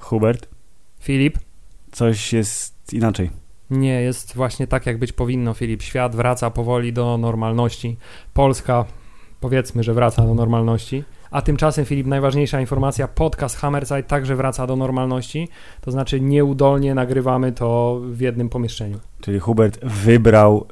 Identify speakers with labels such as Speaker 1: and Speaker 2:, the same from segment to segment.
Speaker 1: Hubert,
Speaker 2: Filip?
Speaker 1: coś jest inaczej.
Speaker 2: Nie, jest właśnie tak, jak być powinno, Filip. Świat wraca powoli do normalności. Polska, powiedzmy, że wraca do normalności. A tymczasem, Filip, najważniejsza informacja, podcast Hammerside także wraca do normalności. To znaczy nieudolnie nagrywamy to w jednym pomieszczeniu.
Speaker 1: Czyli Hubert wybrał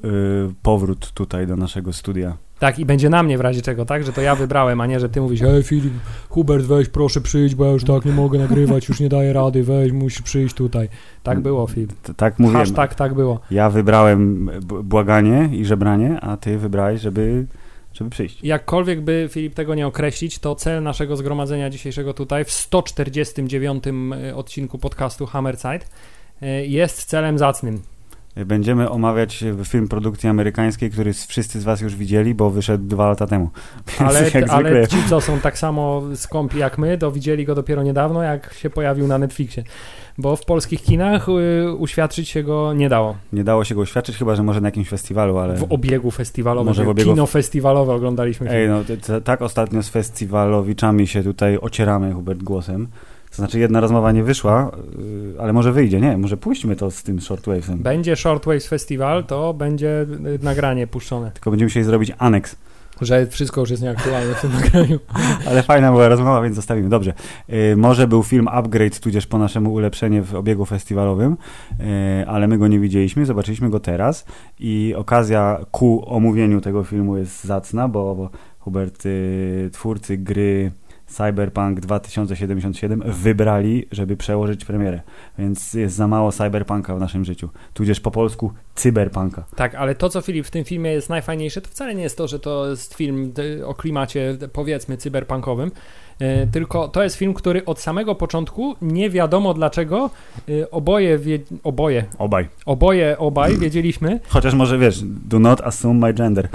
Speaker 1: y, powrót tutaj do naszego studia.
Speaker 2: Tak, i będzie na mnie w razie czego, tak? Że to ja wybrałem, a nie, że ty mówisz, ej Filip, Hubert, weź proszę przyjść, bo ja już tak nie mogę nagrywać, już nie daję rady, weź, musisz przyjść tutaj. Tak było, Filip.
Speaker 1: T- tak mówiłem.
Speaker 2: Hashtag tak było.
Speaker 1: Ja wybrałem błaganie i żebranie, a ty wybrałeś, żeby, żeby przyjść.
Speaker 2: Jakkolwiek by Filip tego nie określić, to cel naszego zgromadzenia dzisiejszego tutaj w 149 y, odcinku podcastu Hammerside y, jest celem zacnym.
Speaker 1: Będziemy omawiać film produkcji amerykańskiej, który wszyscy z was już widzieli, bo wyszedł dwa lata temu.
Speaker 2: Ale, ale ci, co są tak samo skąpi jak my, to widzieli go dopiero niedawno, jak się pojawił na Netflixie. Bo w polskich kinach y, uświadczyć się go nie dało.
Speaker 1: nie dało się go oświadczyć, chyba że może na jakimś festiwalu, ale...
Speaker 2: W obiegu festiwalowym,
Speaker 1: Może w obiegu-
Speaker 2: kino festiwalowe oglądaliśmy.
Speaker 1: Ej, no tak ostatnio z festiwalowiczami się tutaj ocieramy, Hubert, głosem. To znaczy jedna rozmowa nie wyszła, yy, ale może wyjdzie, nie? Może puśćmy to z tym shortwavesem.
Speaker 2: Będzie Shortwaves Festival, to będzie y, nagranie puszczone.
Speaker 1: Tylko będziemy musieli zrobić aneks.
Speaker 2: Że wszystko już jest nieaktualne w tym nagraniu.
Speaker 1: Ale fajna była rozmowa, więc zostawimy. Dobrze. Yy, może był film Upgrade, tudzież po naszemu ulepszenie w obiegu festiwalowym, yy, ale my go nie widzieliśmy, zobaczyliśmy go teraz i okazja ku omówieniu tego filmu jest zacna, bo, bo Hubert, yy, twórcy gry Cyberpunk 2077 wybrali, żeby przełożyć premierę, więc jest za mało cyberpunka w naszym życiu, tudzież po polsku cyberpunka.
Speaker 2: Tak, ale to, co Filip w tym filmie jest najfajniejsze, to wcale nie jest to, że to jest film o klimacie, powiedzmy, cyberpunkowym, y, tylko to jest film, który od samego początku nie wiadomo dlaczego y, oboje, wie, oboje,
Speaker 1: Obaj.
Speaker 2: oboje, obaj wiedzieliśmy,
Speaker 1: Chociaż może wiesz, do not assume my gender,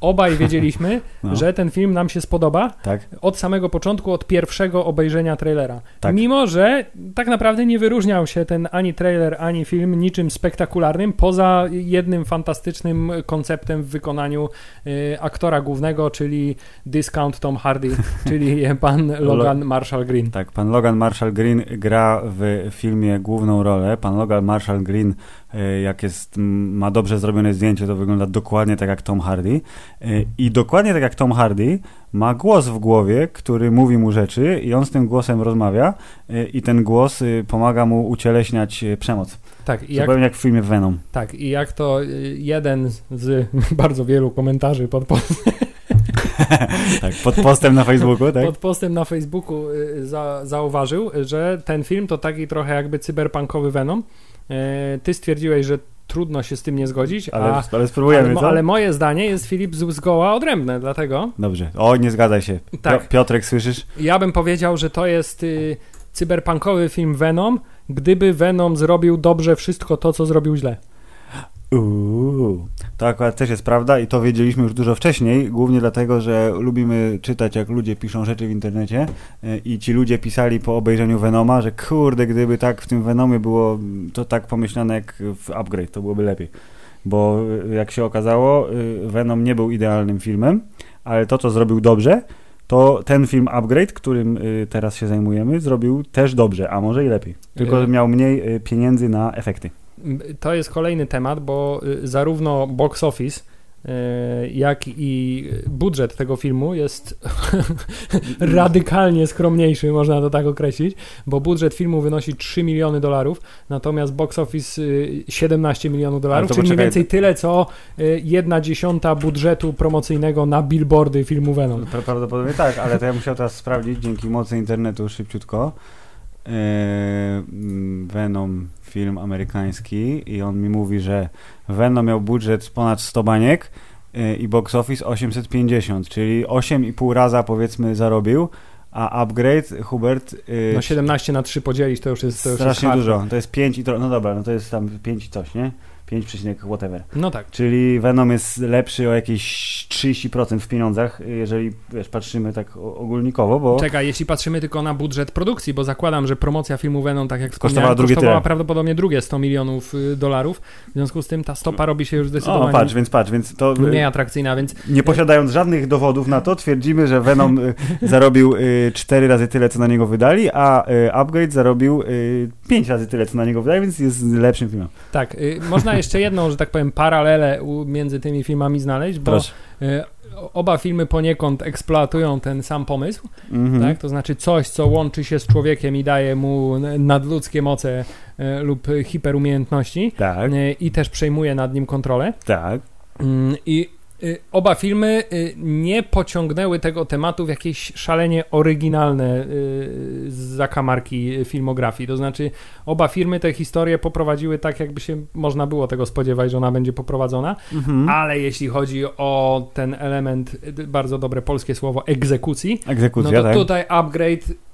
Speaker 2: obaj wiedzieliśmy,
Speaker 1: No.
Speaker 2: że ten film nam się spodoba
Speaker 1: tak?
Speaker 2: od samego początku, od pierwszego obejrzenia trailera.
Speaker 1: Tak.
Speaker 2: Mimo, że tak naprawdę nie wyróżniał się ten ani trailer, ani film niczym spektakularnym, poza jednym fantastycznym konceptem w wykonaniu y, aktora głównego, czyli Discount Tom Hardy, czyli pan Logan Marshall Green.
Speaker 1: Tak, pan Logan Marshall Green gra w filmie główną rolę. Pan Logan Marshall Green, jak jest, ma dobrze zrobione zdjęcie, to wygląda dokładnie tak jak Tom Hardy. E, I dokładnie tak jak Tom Hardy ma głos w głowie, który mówi mu rzeczy i on z tym głosem rozmawia e, i ten głos e, pomaga mu ucieleśniać e, przemoc.
Speaker 2: Tak, i jak,
Speaker 1: Zupełnie jak w filmie Venom.
Speaker 2: tak, i jak to y, jeden z bardzo wielu komentarzy pod, post,
Speaker 1: Tak, pod postem na Facebooku, tak?
Speaker 2: pod postem na Facebooku y, za, zauważył, że ten film to taki trochę jakby cyberpunkowy Venom. Y, Ty stwierdziłeś, że trudno się z tym nie zgodzić,
Speaker 1: Ale,
Speaker 2: a,
Speaker 1: ale spróbujemy,
Speaker 2: ale, ale moje zdanie jest Filip zgoła odrębne, dlatego
Speaker 1: Dobrze. O, nie zgadzaj się.
Speaker 2: Tak.
Speaker 1: Pio- Piotrek, słyszysz?
Speaker 2: ja bym powiedział, że to jest y, cyberpunkowy film Venom, gdyby Venom zrobił dobrze wszystko to, co zrobił źle.
Speaker 1: Uuu, to akurat też jest prawda i to wiedzieliśmy już dużo wcześniej, głównie dlatego, że lubimy czytać, jak ludzie piszą rzeczy w internecie e, i ci ludzie pisali po obejrzeniu Venoma, że kurde, gdyby tak w tym Venomie było to tak pomyślane jak w Upgrade, to byłoby lepiej. Bo e, jak się okazało, e, Venom nie był idealnym filmem, ale to, co zrobił dobrze, to ten film Upgrade, którym teraz się zajmujemy, zrobił też dobrze, a może i lepiej. Tylko miał mniej pieniędzy na efekty.
Speaker 2: To jest kolejny temat, bo y, zarówno box office, y, jak i budżet tego filmu jest radykalnie skromniejszy, można to tak określić, bo budżet filmu wynosi 3 miliony dolarów, natomiast box office y, 17 milionów dolarów, czyli mniej więcej tyle, co y, jedna dziesiąta budżetu promocyjnego na billboardy filmu Venom.
Speaker 1: Pra- Prawdopodobnie tak, ale to ja musiał teraz sprawdzić dzięki mocy internetu szybciutko. Mm, Venom, film amerykański i on mi mówi, że Venom miał budżet ponad 100 baniek e, i box office 850, czyli 8,5 raza powiedzmy zarobił, a upgrade Hubert e,
Speaker 2: No 17 na 3 podzielić to już jest, to już jest
Speaker 1: strasznie
Speaker 2: hardcore.
Speaker 1: dużo, to jest 5 i to, no dobra, no to jest tam 5 i coś, nie? 5, whatever.
Speaker 2: No tak.
Speaker 1: Czyli Venom jest lepszy o jakieś 30% w pieniądzach, jeżeli wiesz, patrzymy tak ogólnikowo, bo...
Speaker 2: Czekaj, jeśli patrzymy tylko na budżet produkcji, bo zakładam, że promocja filmu Venom, tak jak
Speaker 1: kosztowała, drugie
Speaker 2: kosztowała
Speaker 1: tyle.
Speaker 2: prawdopodobnie drugie 100 milionów y, dolarów, w związku z tym ta stopa robi się już zdecydowanie
Speaker 1: o, patrz, więc patrz, więc to...
Speaker 2: mniej atrakcyjna, więc...
Speaker 1: Nie posiadając żadnych dowodów na to, twierdzimy, że Venom y, zarobił y, 4 razy tyle, co na niego wydali, a y, Upgrade zarobił y, 5 razy tyle, co na niego wydali, więc jest lepszym filmem.
Speaker 2: Tak, y, można jeszcze jedną, że tak powiem, paralelę między tymi filmami znaleźć, bo
Speaker 1: Proszę.
Speaker 2: y, oba filmy poniekąd eksploatują ten sam pomysł,
Speaker 1: Mhm.
Speaker 2: tak? To znaczy coś, co łączy się z człowiekiem i daje mu nadludzkie moce y, lub hiperumiejętności
Speaker 1: Tak,
Speaker 2: y, i też przejmuje nad nim kontrolę.
Speaker 1: tak.
Speaker 2: Mm, I oba filmy y, nie pociągnęły tego tematu w jakieś szalenie oryginalne y, zakamarki filmografii. To znaczy, oba filmy te historie poprowadziły tak, jakby się można było tego spodziewać, że ona będzie poprowadzona.
Speaker 1: Mhm.
Speaker 2: Ale jeśli chodzi o ten element, y, bardzo dobre polskie słowo, egzekucji, no
Speaker 1: Egzekucja,
Speaker 2: to
Speaker 1: tak.
Speaker 2: tutaj upgrade.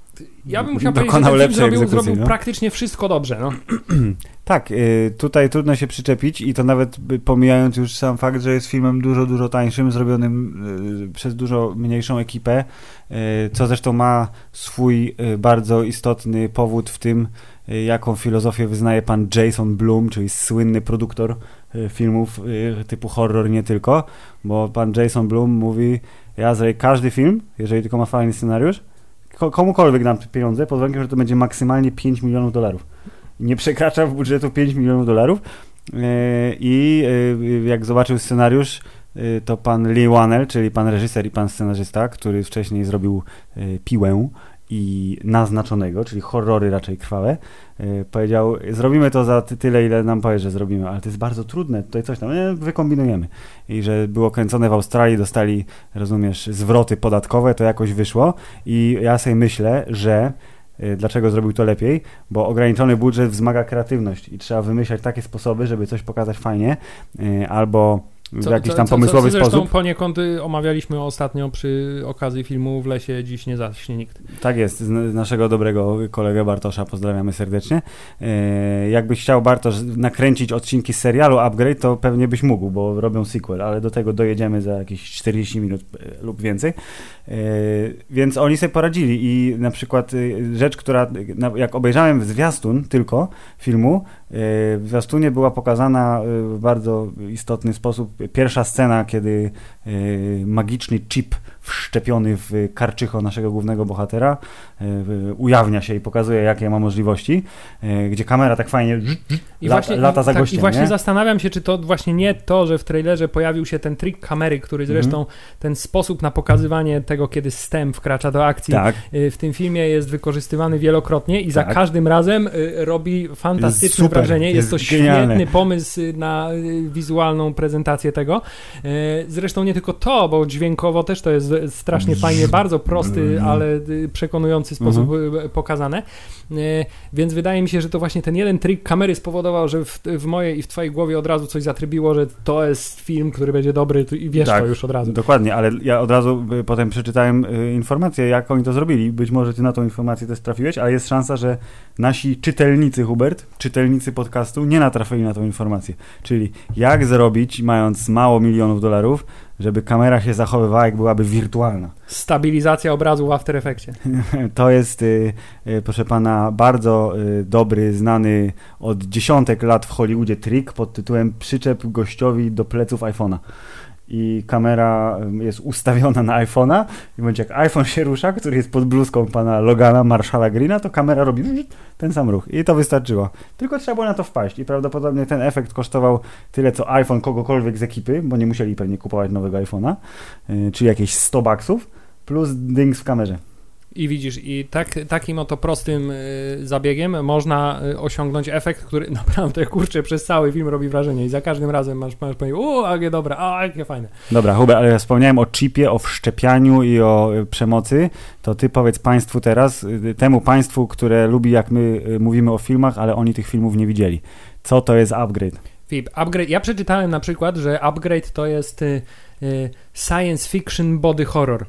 Speaker 2: Ja bym musiał powiedzieć, że ten zrobił, zrobił
Speaker 1: no.
Speaker 2: praktycznie wszystko dobrze. No.
Speaker 1: Tak, y, tutaj trudno się przyczepić i to nawet pomijając już sam fakt, że jest filmem dużo, dużo tańszym, zrobionym y, przez dużo mniejszą ekipę, y, co zresztą ma swój bardzo istotny powód w tym, jaką filozofię wyznaje pan Jason Blum, czyli słynny produktor filmów typu horror nie tylko, bo pan Jason Blum mówi, ja zrobię każdy film, jeżeli tylko ma fajny scenariusz, komukolwiek dam pieniądze, pod warunkiem, że to będzie maksymalnie 5 milionów dolarów nie przekracza w budżetu 5 milionów dolarów. E, I e, jak zobaczył scenariusz, e, to pan Lee Wanell, czyli pan reżyser i pan scenarzysta, który wcześniej zrobił Piłę i Naznaczonego, czyli horrory raczej krwawe, e, powiedział, zrobimy to za ty- tyle, ile nam powiesz, że zrobimy, ale to jest bardzo trudne, tutaj coś tam, e, wykombinujemy. I że było kręcone w Australii, dostali, rozumiesz, zwroty podatkowe, to jakoś wyszło i ja sobie myślę, że Y, Dlaczego zrobił to lepiej? Bo ograniczony budżet wzmaga kreatywność i trzeba wymyślać takie sposoby, żeby coś pokazać fajnie, y, albo w jakiś tam pomysłowy
Speaker 2: co, co
Speaker 1: sposób.
Speaker 2: Poniekąd y, omawialiśmy ostatnio przy okazji filmu W lesie dziś nie zaśnie nikt.
Speaker 1: Tak jest, z, z naszego dobrego kolegę Bartosza pozdrawiamy serdecznie. E, jakbyś chciał Bartosz nakręcić odcinki z serialu Upgrade, to pewnie byś mógł, bo robią sequel, ale do tego dojedziemy za jakieś 40 minut e, lub więcej. E, więc oni sobie poradzili i na przykład e, rzecz, która, jak obejrzałem zwiastun tylko filmu, e, w zwiastunie była pokazana w bardzo istotny sposób pierwsza scena, kiedy magiczny chip wszczepiony w karczycho naszego głównego bohatera e, ujawnia się i pokazuje, jakie ma możliwości, e, gdzie kamera tak fajnie
Speaker 2: I
Speaker 1: lata,
Speaker 2: właśnie,
Speaker 1: lata za
Speaker 2: tak,
Speaker 1: gościem,
Speaker 2: I właśnie
Speaker 1: nie?
Speaker 2: zastanawiam się, czy to właśnie nie to, że w trailerze pojawił się ten trik kamery, który
Speaker 1: Mhm.
Speaker 2: zresztą ten sposób na pokazywanie tego, kiedy STEM wkracza do akcji
Speaker 1: Tak,
Speaker 2: y, w tym filmie jest wykorzystywany wielokrotnie i za
Speaker 1: Tak.
Speaker 2: każdym razem robi fantastyczne
Speaker 1: super,
Speaker 2: wrażenie. Jest,
Speaker 1: jest
Speaker 2: to
Speaker 1: genialne.
Speaker 2: świetny pomysł na wizualną prezentację tego. Zresztą nie tylko to, bo dźwiękowo też to jest strasznie fajnie, bardzo prosty,
Speaker 1: Mhm.
Speaker 2: ale y, przekonujący sposób y, pokazane. Y, Więc wydaje mi się, że to właśnie ten jeden trik kamery spowodował, że w, w mojej i w twojej głowie od razu coś zatrybiło, że to jest film, który będzie dobry i wiesz
Speaker 1: Tak.
Speaker 2: to już od razu.
Speaker 1: dokładnie, ale ja od razu potem przeczytałem informację, jak oni to zrobili. Być może ty na tą informację też trafiłeś, ale jest szansa, że nasi czytelnicy, Hubert, czytelnicy podcastu nie natrafili na tą informację. Czyli jak zrobić, mając mało milionów dolarów, żeby kamera się zachowywała, jak byłaby wirtualna.
Speaker 2: Stabilizacja obrazu w After Effectsie.
Speaker 1: To jest, y, y, proszę pana, bardzo y, dobry, znany od dziesiątek lat w Hollywoodzie trik pod tytułem przyczep gościowi do pleców iPhone'a. I kamera jest ustawiona na iPhone'a i w momencie jak iPhone się rusza, który jest pod bluzką pana Logana, Marshalla Greena, to kamera robi ten sam ruch. I to wystarczyło. Tylko trzeba było na to wpaść i prawdopodobnie ten efekt kosztował tyle, co iPhone kogokolwiek z ekipy, bo nie musieli pewnie kupować nowego iPhone'a, y, czyli jakieś 100 baksów, plus dings w kamerze.
Speaker 2: I widzisz, i tak, takim oto prostym y, zabiegiem można y, osiągnąć efekt, który naprawdę, kurczę, przez cały film robi wrażenie i za każdym razem masz, masz powiedzieć, o, jakie dobre, a, jakie fajne.
Speaker 1: Dobra, Hubert, ale ja wspomniałem o chipie, o wszczepianiu i o y, przemocy. To ty powiedz państwu teraz, temu państwu, które lubi, jak my mówimy o filmach, ale oni tych filmów nie widzieli. Co to jest upgrade?
Speaker 2: Filip, upgrade, ja przeczytałem na przykład, że upgrade to jest science fiction body horror.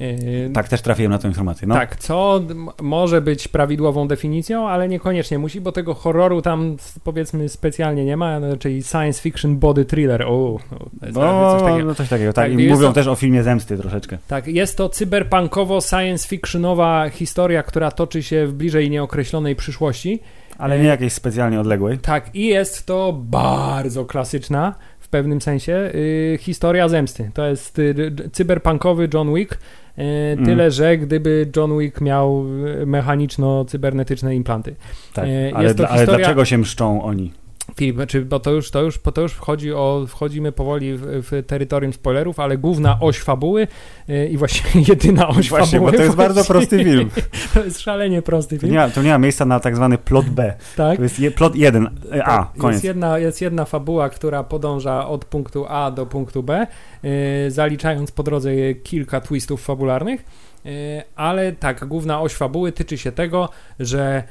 Speaker 2: Yy,
Speaker 1: Tak, też trafiłem na tę informację. No.
Speaker 2: Tak, co może być prawidłową definicją, ale niekoniecznie musi, bo tego horroru tam powiedzmy specjalnie nie ma, no, czyli science fiction body thriller. O, o, to jest
Speaker 1: No,
Speaker 2: coś takiego.
Speaker 1: no coś takiego, tak.
Speaker 2: Tak,
Speaker 1: I mówią
Speaker 2: to-
Speaker 1: też o filmie Zemsty troszeczkę.
Speaker 2: Tak, jest to cyberpunkowo science fictionowa historia, która toczy się w bliżej nieokreślonej przyszłości.
Speaker 1: Ale nie jakiejś specjalnie odległej.
Speaker 2: Tak, i jest to bardzo klasyczna w pewnym sensie y, historia zemsty. To jest y, cyberpunkowy John Wick. Y, Tyle, że gdyby John Wick miał y, mechaniczno-cybernetyczne implanty.
Speaker 1: Tak.
Speaker 2: E,
Speaker 1: Ale, dla- ale
Speaker 2: historia-
Speaker 1: dlaczego się mszczą oni?
Speaker 2: Filip, czy, bo to już, to już, bo to już wchodzi o, wchodzimy powoli w, w terytorium spoilerów, ale główna oś fabuły y, i właściwie jedyna oś
Speaker 1: Właśnie,
Speaker 2: fabuły.
Speaker 1: bo to jest bardzo prosty film.
Speaker 2: To jest szalenie prosty film.
Speaker 1: nie, to nie ma miejsca na tak zwany plot B.
Speaker 2: tak?
Speaker 1: To jest je, plot 1. A,
Speaker 2: Tak,
Speaker 1: koniec.
Speaker 2: Jest jedna, jest jedna fabuła, która podąża od punktu A do punktu B, yy, zaliczając po drodze kilka twistów fabularnych, yy, ale tak, główna oś fabuły tyczy się tego, że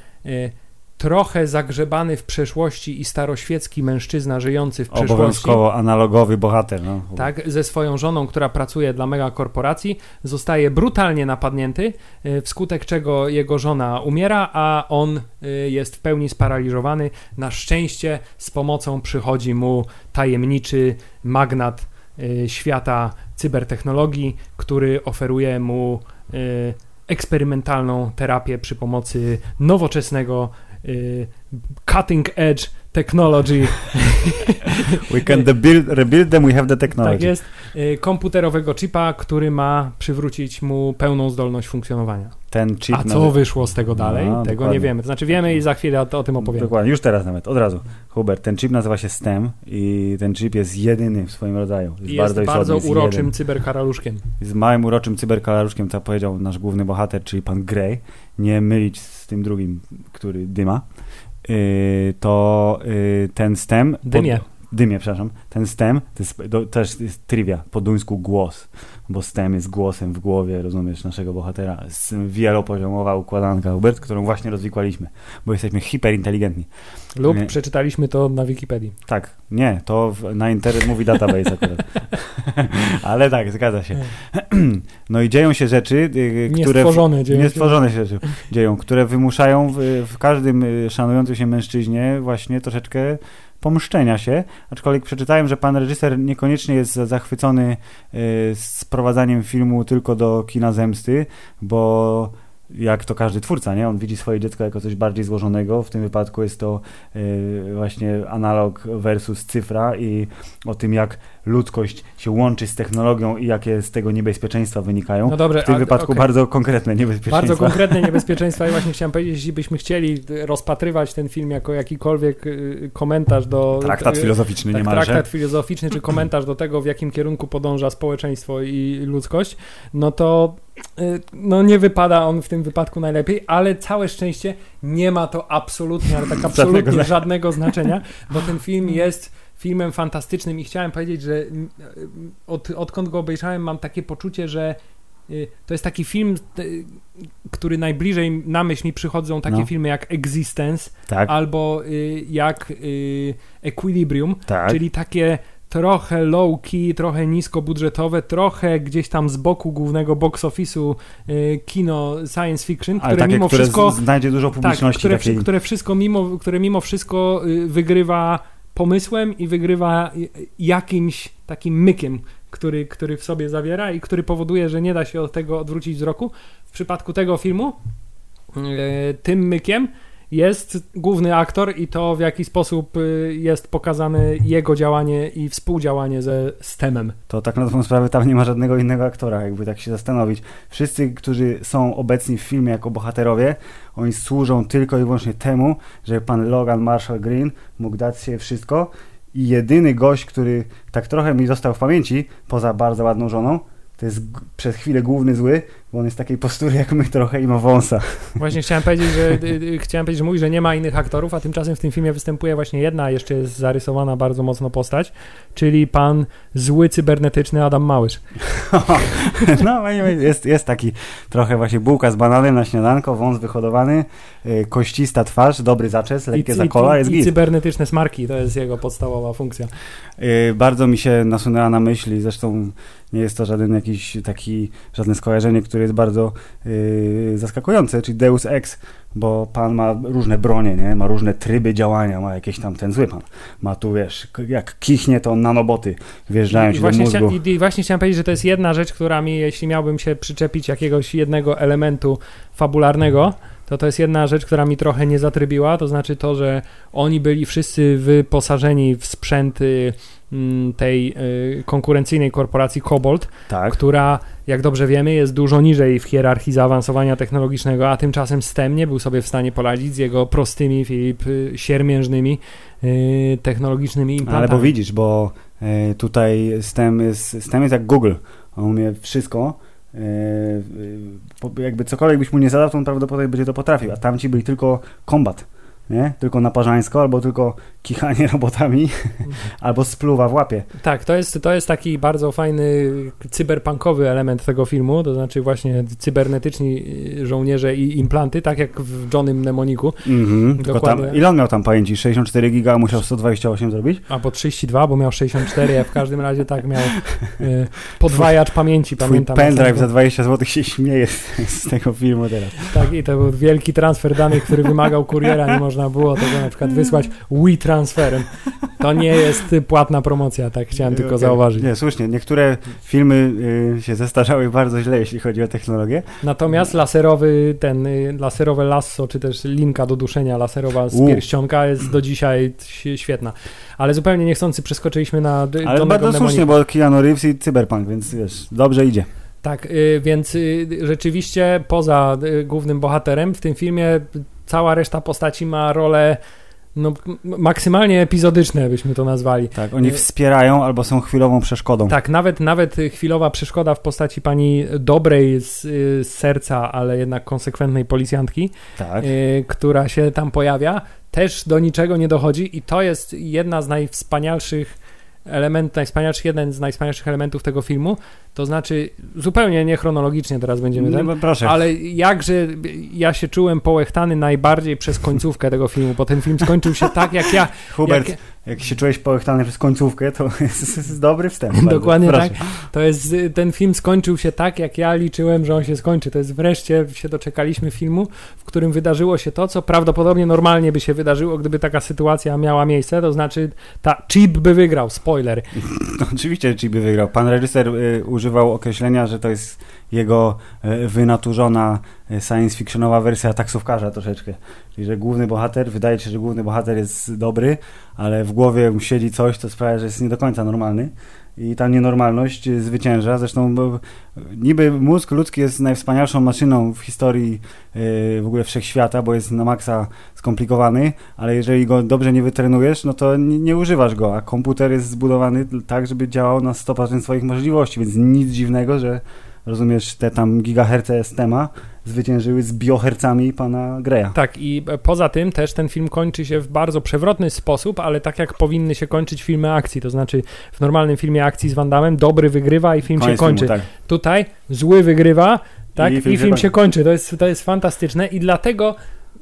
Speaker 2: trochę zagrzebany w przeszłości i staroświecki mężczyzna żyjący w przeszłości,
Speaker 1: Obowiązkowo analogowy bohater. No.
Speaker 2: tak, ze swoją żoną, która pracuje dla megakorporacji, zostaje brutalnie napadnięty, y, wskutek czego jego żona umiera, a on y, jest w pełni sparaliżowany. Na szczęście z pomocą przychodzi mu tajemniczy magnat y, świata cybertechnologii, który oferuje mu eksperymentalną terapię przy pomocy nowoczesnego y, cutting edge technology
Speaker 1: We can build, rebuild them, we have the technology.
Speaker 2: tak jest. Y, Komputerowego chipa, który ma przywrócić mu pełną zdolność funkcjonowania.
Speaker 1: Ten chip
Speaker 2: A co
Speaker 1: nazy-
Speaker 2: wyszło z tego dalej?
Speaker 1: No,
Speaker 2: tego
Speaker 1: dokładnie.
Speaker 2: nie wiemy. To znaczy wiemy i za chwilę o, o tym opowiemy.
Speaker 1: Dokładnie, już teraz nawet, od razu. Hubert, ten chip nazywa się STEM i ten chip jest jedyny w swoim rodzaju. Jest, bardzo
Speaker 2: jest
Speaker 1: istotny,
Speaker 2: bardzo
Speaker 1: jest
Speaker 2: uroczym
Speaker 1: jeden.
Speaker 2: cyberkaraluszkiem.
Speaker 1: Z małym uroczym cyberkalaruszkiem, co powiedział nasz główny bohater, czyli pan Grey, nie mylić z tym drugim, który dyma, yy, to yy, ten STEM... pod-
Speaker 2: Dymie.
Speaker 1: Dymie, przepraszam. Ten STEM to jest, to też jest trivia, po duńsku głos, bo STEM jest głosem w głowie, rozumiesz, naszego bohatera. Jest wielopoziomowa układanka, Hubert, którą właśnie rozwikłaliśmy, bo jesteśmy hiperinteligentni.
Speaker 2: Lub
Speaker 1: Nie.
Speaker 2: przeczytaliśmy to na Wikipedii.
Speaker 1: Tak, nie, to w, na Internet mówi database akurat. Ale tak, zgadza się. No i dzieją się rzeczy, y, które...
Speaker 2: Niestworzone dzieją się.
Speaker 1: Niestworzone się rzeczy dzieją, które wymuszają w, w każdym y, szanującym się mężczyźnie właśnie troszeczkę pomszczenia się, aczkolwiek przeczytałem, że pan reżyser niekoniecznie jest za- zachwycony y, sprowadzaniem filmu tylko do kina zemsty, bo jak to każdy twórca, nie? On widzi swoje dziecko jako coś bardziej złożonego. W tym wypadku jest to y, właśnie analog versus cyfra i o tym, jak ludzkość się łączy z technologią i jakie z tego niebezpieczeństwa wynikają.
Speaker 2: No dobrze,
Speaker 1: w tym
Speaker 2: a-
Speaker 1: wypadku
Speaker 2: okej.
Speaker 1: bardzo konkretne niebezpieczeństwa.
Speaker 2: Bardzo konkretne niebezpieczeństwa i właśnie chciałem powiedzieć, jeśli byśmy chcieli rozpatrywać ten film jako jakikolwiek y, komentarz do...
Speaker 1: Traktat
Speaker 2: y,
Speaker 1: filozoficzny
Speaker 2: tak,
Speaker 1: niemalże.
Speaker 2: traktat filozoficzny czy komentarz do tego, w jakim kierunku podąża społeczeństwo i ludzkość, no to y, no nie wypada on w tym wypadku najlepiej, ale całe szczęście nie ma to absolutnie, ale tak absolutnie
Speaker 1: Żadnego znaczenia,
Speaker 2: bo ten film jest filmem fantastycznym i chciałem powiedzieć, że mm, y, od, odkąd go obejrzałem mam takie poczucie, że y, to jest taki film, który najbliżej na myśl mi przychodzą takie
Speaker 1: No.
Speaker 2: filmy jak Existence
Speaker 1: Tak,
Speaker 2: albo y, jak Equilibrium,
Speaker 1: tak.
Speaker 2: czyli takie trochę low key, trochę niskobudżetowe, trochę gdzieś tam z boku głównego box office'u kino science fiction, które
Speaker 1: takie,
Speaker 2: mimo
Speaker 1: które
Speaker 2: wszystko
Speaker 1: znajdzie dużo
Speaker 2: tak,
Speaker 1: publiczności.
Speaker 2: które,
Speaker 1: takiej-
Speaker 2: wszy- które wszystko mimo, które mimo wszystko y, wygrywa pomysłem i wygrywa jakimś takim mykiem, który, który w sobie zawiera i który powoduje, że nie da się od tego odwrócić wzroku. W przypadku tego filmu y, tym mykiem jest główny aktor i to w jaki sposób y, jest pokazane jego działanie i współdziałanie ze STEM-em.
Speaker 1: To tak na dobrą sprawę tam nie ma żadnego innego aktora, jakby tak się zastanowić. Wszyscy, którzy są obecni w filmie jako bohaterowie, oni służą tylko i wyłącznie temu, że pan Logan Marshall Green mógł dać się wszystko i jedyny gość, który tak trochę mi został w pamięci, poza bardzo ładną żoną, to jest przez chwilę główny zły, bo on jest takiej postury jak my trochę i ma wąsa.
Speaker 2: Właśnie chciałem powiedzieć, że y, y, chciałem powiedzieć, że mówi, że nie ma innych aktorów, a tymczasem w tym filmie występuje właśnie jedna, jeszcze jest zarysowana bardzo mocno postać, czyli pan zły cybernetyczny Adam Małysz.
Speaker 1: no, jest, jest taki trochę właśnie bułka z bananem na śniadanko, wąs wyhodowany, y, koścista twarz, dobry zaczes, lekkie zakola, jest
Speaker 2: i, i cybernetyczne smarki, to jest jego podstawowa funkcja.
Speaker 1: Bardzo mi się nasunęła na myśli, zresztą nie jest to żaden jakiś taki, żadne skojarzenie, które jest bardzo yy, zaskakujące, czyli Deus Ex, bo pan ma różne bronie, nie? ma różne tryby działania, ma jakieś tam, ten zły pan, ma tu, wiesz, jak kichnie, to nanoboty wjeżdżają się do mózgu.
Speaker 2: i, I właśnie chciałem powiedzieć, że to jest jedna rzecz, która mi, jeśli miałbym się przyczepić jakiegoś jednego elementu fabularnego, to to jest jedna rzecz, która mi trochę nie zatrybiła, to znaczy to, że oni byli wszyscy wyposażeni w sprzęty mm, tej y, konkurencyjnej korporacji Cobalt, tak. która, jak dobrze wiemy, jest dużo niżej w hierarchii zaawansowania technologicznego, a tymczasem STEM nie był sobie w stanie poradzić z jego prostymi, Filip, y, siermiężnymi y, technologicznymi implantami.
Speaker 1: Ale bo widzisz, bo tutaj STEM jest, STEM jest jak Google. On umie wszystko, jakby cokolwiek byś mu nie zadał, to on prawdopodobnie będzie to potrafił, a tamci byli tylko kombat nie? Tylko naparzańsko, albo tylko kichanie robotami, albo spluwa w łapie.
Speaker 2: Tak, to jest, to jest taki bardzo fajny cyberpunkowy element tego filmu, to znaczy właśnie cybernetyczni żołnierze i implanty, tak jak w Johnnym Mnemoniku. Mhm,
Speaker 1: tam, ile on miał tam pamięci? 64 giga, musiał 128 zrobić?
Speaker 2: Albo 32, bo miał 64, a w każdym razie tak miał y, podwajacz pamięci,
Speaker 1: Twój
Speaker 2: pamiętam.
Speaker 1: pendrive za 20 zł się śmieje z, z tego filmu teraz.
Speaker 2: Tak, i to był wielki transfer danych, który wymagał kuriera, nie można było tego na przykład wysłać WeTransferem. To nie jest płatna promocja, tak chciałem tylko okay. zauważyć.
Speaker 1: Nie, słusznie. Niektóre filmy y, się zestarzały bardzo źle, jeśli chodzi o technologię.
Speaker 2: Natomiast laserowy, ten y, laserowe lasso, czy też linka do duszenia laserowa z U. pierścionka jest do dzisiaj świetna. Ale zupełnie niechcący przeskoczyliśmy na
Speaker 1: Ale bardzo słusznie, bo Keanu Reeves i Cyberpunk, więc wiesz, dobrze idzie.
Speaker 2: Tak, y, więc y, rzeczywiście poza y, głównym bohaterem w tym filmie cała reszta postaci ma rolę no, maksymalnie epizodyczne, byśmy to nazwali.
Speaker 1: Tak, oni wspierają albo są chwilową przeszkodą.
Speaker 2: Tak, nawet, nawet chwilowa przeszkoda w postaci pani dobrej z, z serca, ale jednak konsekwentnej policjantki, tak. y, która się tam pojawia, też do niczego nie dochodzi i to jest jedna z najwspanialszych element, najwspanialszy, jeden z najwspanialszych elementów tego filmu, to znaczy zupełnie niechronologicznie teraz będziemy
Speaker 1: no, ten, proszę.
Speaker 2: ale jakże ja się czułem połechtany najbardziej przez końcówkę tego filmu, bo ten film skończył się tak, jak ja...
Speaker 1: Hubert, jak, jak się czułeś połechtany przez końcówkę, to jest, jest dobry wstęp.
Speaker 2: Dokładnie tak. To jest, ten film skończył się tak, jak ja liczyłem, że on się skończy. To jest wreszcie się doczekaliśmy filmu, w którym wydarzyło się to, co prawdopodobnie normalnie by się wydarzyło, gdyby taka sytuacja miała miejsce, to znaczy ta Chip by wygrał, spoiler.
Speaker 1: No, oczywiście Chip by wygrał. Pan reżyser y, używał określenia, że to jest jego y, wynaturzona y, science fictionowa wersja taksówkarza troszeczkę. Czyli, że główny bohater, wydaje się, że główny bohater jest dobry, ale w głowie mu siedzi coś, co sprawia, że jest nie do końca normalny i ta nienormalność zwycięża. Zresztą niby mózg ludzki jest najwspanialszą maszyną w historii yy, w ogóle wszechświata, bo jest na maksa skomplikowany, ale jeżeli go dobrze nie wytrenujesz, no to nie używasz go, a komputer jest zbudowany tak, żeby działał na 100% swoich możliwości, więc nic dziwnego, że rozumiesz, te tam gigaherce STEMA zwyciężyły z biohercami pana Greya.
Speaker 2: Tak i e, poza tym też ten film kończy się w bardzo przewrotny sposób, ale tak jak powinny się kończyć filmy akcji, to znaczy w normalnym filmie akcji z Van Damme dobry wygrywa i film Koniec się kończy. Filmu, tak. Tutaj zły wygrywa, tak, i film, i film się, kończy. To jest, to jest fantastyczne i dlatego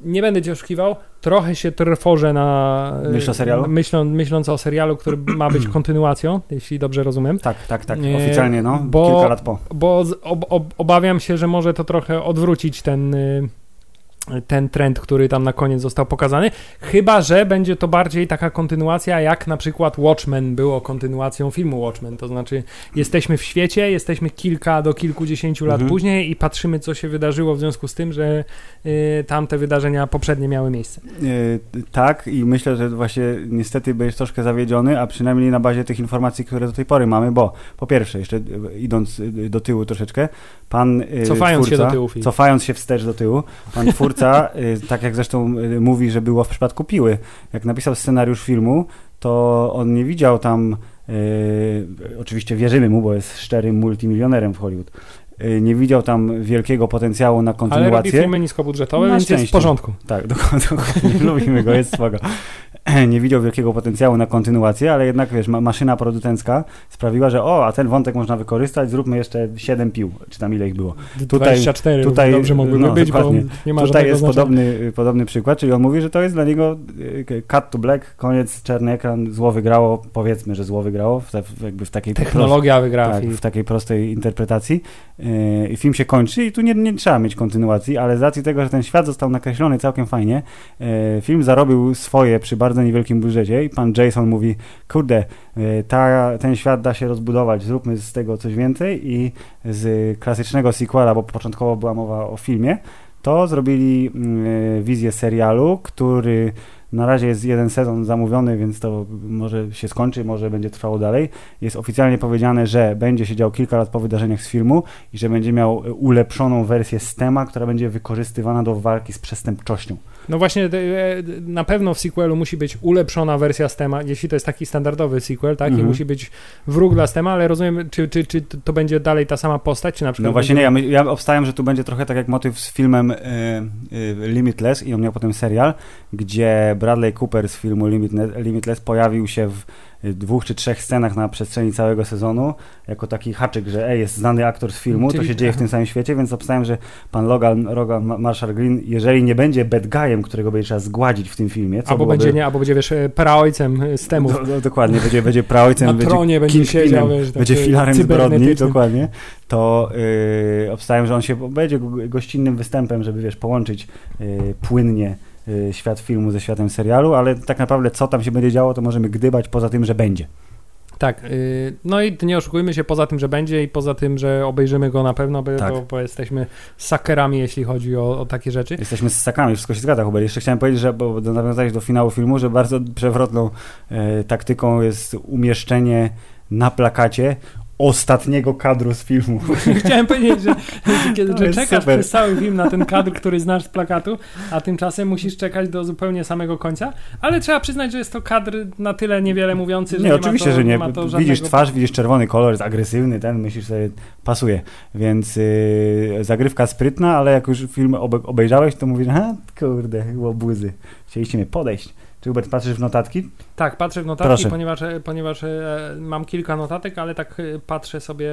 Speaker 2: nie będę cię oszukiwał, trochę się trwożę na...
Speaker 1: Myśl o serialu?
Speaker 2: Myślą, myśląc o serialu, który ma być kontynuacją, jeśli dobrze rozumiem.
Speaker 1: Tak, tak, tak, oficjalnie, no, bo, kilka lat po.
Speaker 2: Bo ob, ob, obawiam się, że może to trochę odwrócić ten y, ten trend, który tam na koniec został pokazany, chyba że będzie to bardziej taka kontynuacja, jak na przykład Watchmen było kontynuacją filmu Watchmen. To znaczy, jesteśmy w świecie, jesteśmy kilka do kilkudziesięciu lat mhm. później i patrzymy, co się wydarzyło w związku z tym, że y, tamte wydarzenia poprzednie miały miejsce.
Speaker 1: Yy, tak, i myślę, że właśnie niestety będziesz troszkę zawiedziony, a przynajmniej na bazie tych informacji, które do tej pory mamy, bo po pierwsze, jeszcze idąc do tyłu troszeczkę, pan. Yy,
Speaker 2: cofając twórca, się do tyłu.
Speaker 1: Cofając się wstecz do tyłu, pan twórca twórca, y, tak jak zresztą y, mówi, że było w przypadku Piły, jak napisał scenariusz filmu, to on nie widział tam, yy, oczywiście wierzymy mu, bo jest szczerym multimilionerem w Hollywood, y, nie widział tam wielkiego potencjału na
Speaker 2: Ale robi
Speaker 1: kontynuację.
Speaker 2: filmy niskobudżetowe,
Speaker 1: Na
Speaker 2: więc jest w porządku.
Speaker 1: Tak, dokładnie, lubimy go, jest spoko. Nie widział wielkiego potencjału na kontynuację, ale jednak wiesz, ma, maszyna producencka sprawiła, że o, a ten wątek można wykorzystać, zróbmy jeszcze 7 pił, czy tam ile ich było. Tutaj-
Speaker 2: 24
Speaker 1: tutaj,
Speaker 2: dobrze mogłyby
Speaker 1: no,
Speaker 2: być, bo
Speaker 1: dokładnie.
Speaker 2: nie ma
Speaker 1: Tutaj jest
Speaker 2: znaczenia.
Speaker 1: podobny, podobny przykład, czyli on mówi, że to jest dla niego y, cut to black, koniec, czarny ekran, zło wygrało, powiedzmy, że zło wygrało, w, jakby w takiej
Speaker 2: Technologia wygrała
Speaker 1: tak, w takiej prostej interpretacji. Yy, I film się kończy i tu nie, nie trzeba mieć kontynuacji, ale z racji tego, że ten świat został nakreślony całkiem fajnie, yy, film zarobił swoje przy bardzo niewielkim budżecie i pan Jason mówi, kurde, yy, ta, ten świat da się rozbudować, zróbmy z tego coś więcej i z klasycznego sequela, bo początkowo była mowa o filmie, to zrobili yy, wizję serialu, który na razie jest jeden sezon zamówiony, więc to może się skończy, może będzie trwało dalej. Jest oficjalnie powiedziane, że będzie się dział kilka lat po wydarzeniach z filmu i że będzie miał ulepszoną wersję Stema, która będzie wykorzystywana do walki z przestępczością.
Speaker 2: No właśnie, e, na pewno w sequelu musi być ulepszona wersja Stema, jeśli to jest taki standardowy sequel, tak? I
Speaker 1: Mhm.
Speaker 2: musi być wróg dla Stema, ale rozumiem, czy, czy, czy to będzie dalej ta sama postać, czy na przykład...
Speaker 1: No właśnie nie, ja, ja obstawiam, że tu będzie trochę tak jak motyw z filmem e, e, Limitless i on miał potem serial, gdzie Bradley Cooper z filmu Limitless, Limitless pojawił się w e, dwóch czy trzech scenach na przestrzeni całego sezonu, jako taki haczyk, że ej, jest znany aktor z filmu,
Speaker 2: Czyli-
Speaker 1: to się dzieje w tym samym świecie, więc obstawiam, że pan Logan, Logan Ma- Marshall Green, jeżeli nie będzie bad guyem, którego będzie trzeba zgładzić w tym filmie, co
Speaker 2: Albo
Speaker 1: byłoby-
Speaker 2: będzie, nie, albo będzie, wiesz, e, praojcem e, Stemów.
Speaker 1: do, do, dokładnie, będzie, będzie praojcem,
Speaker 2: Na
Speaker 1: będzie
Speaker 2: tronie będzie siedział, wiesz,
Speaker 1: będzie filarem zbrodni, dokładnie, to yy, że on się będzie go- gościnnym występem, żeby wiesz, połączyć yy, płynnie świat filmu ze światem serialu, ale tak naprawdę co tam się będzie działo, to możemy gdybać poza tym, że będzie.
Speaker 2: Tak, y, no i nie oszukujmy się, poza tym, że będzie i poza tym, że obejrzymy go na pewno, bo,
Speaker 1: Tak.
Speaker 2: bo, jesteśmy sakerami, jeśli chodzi o, o takie rzeczy.
Speaker 1: Jesteśmy z sakami, wszystko się zgadza, Hubert. Jeszcze chciałem powiedzieć, że bo nawiązałeś do finału filmu, że bardzo przewrotną e, taktyką jest umieszczenie na plakacie ostatniego kadru z filmu.
Speaker 2: Chciałem powiedzieć, że, że, że czekasz
Speaker 1: super.
Speaker 2: przez cały film na ten kadr, który znasz z plakatu, a tymczasem musisz czekać do zupełnie samego końca, ale trzeba przyznać, że jest to kadr na tyle niewiele mówiący, że
Speaker 1: Nie,
Speaker 2: nie,
Speaker 1: oczywiście,
Speaker 2: to,
Speaker 1: że nie.
Speaker 2: ma to
Speaker 1: Widzisz twarz, widzisz czerwony kolor, jest agresywny, ten myślisz sobie, pasuje. Więc yy, zagrywka sprytna, ale jak już film obe, obejrzałeś, to mówisz, a kurde, łobuzy, chcieliście mnie podejść. Czy Hubert, patrzysz w notatki?
Speaker 2: Tak, patrzę w notatki,
Speaker 1: Proszę.
Speaker 2: ponieważ, ponieważ e, mam kilka notatek, ale tak e, patrzę sobie,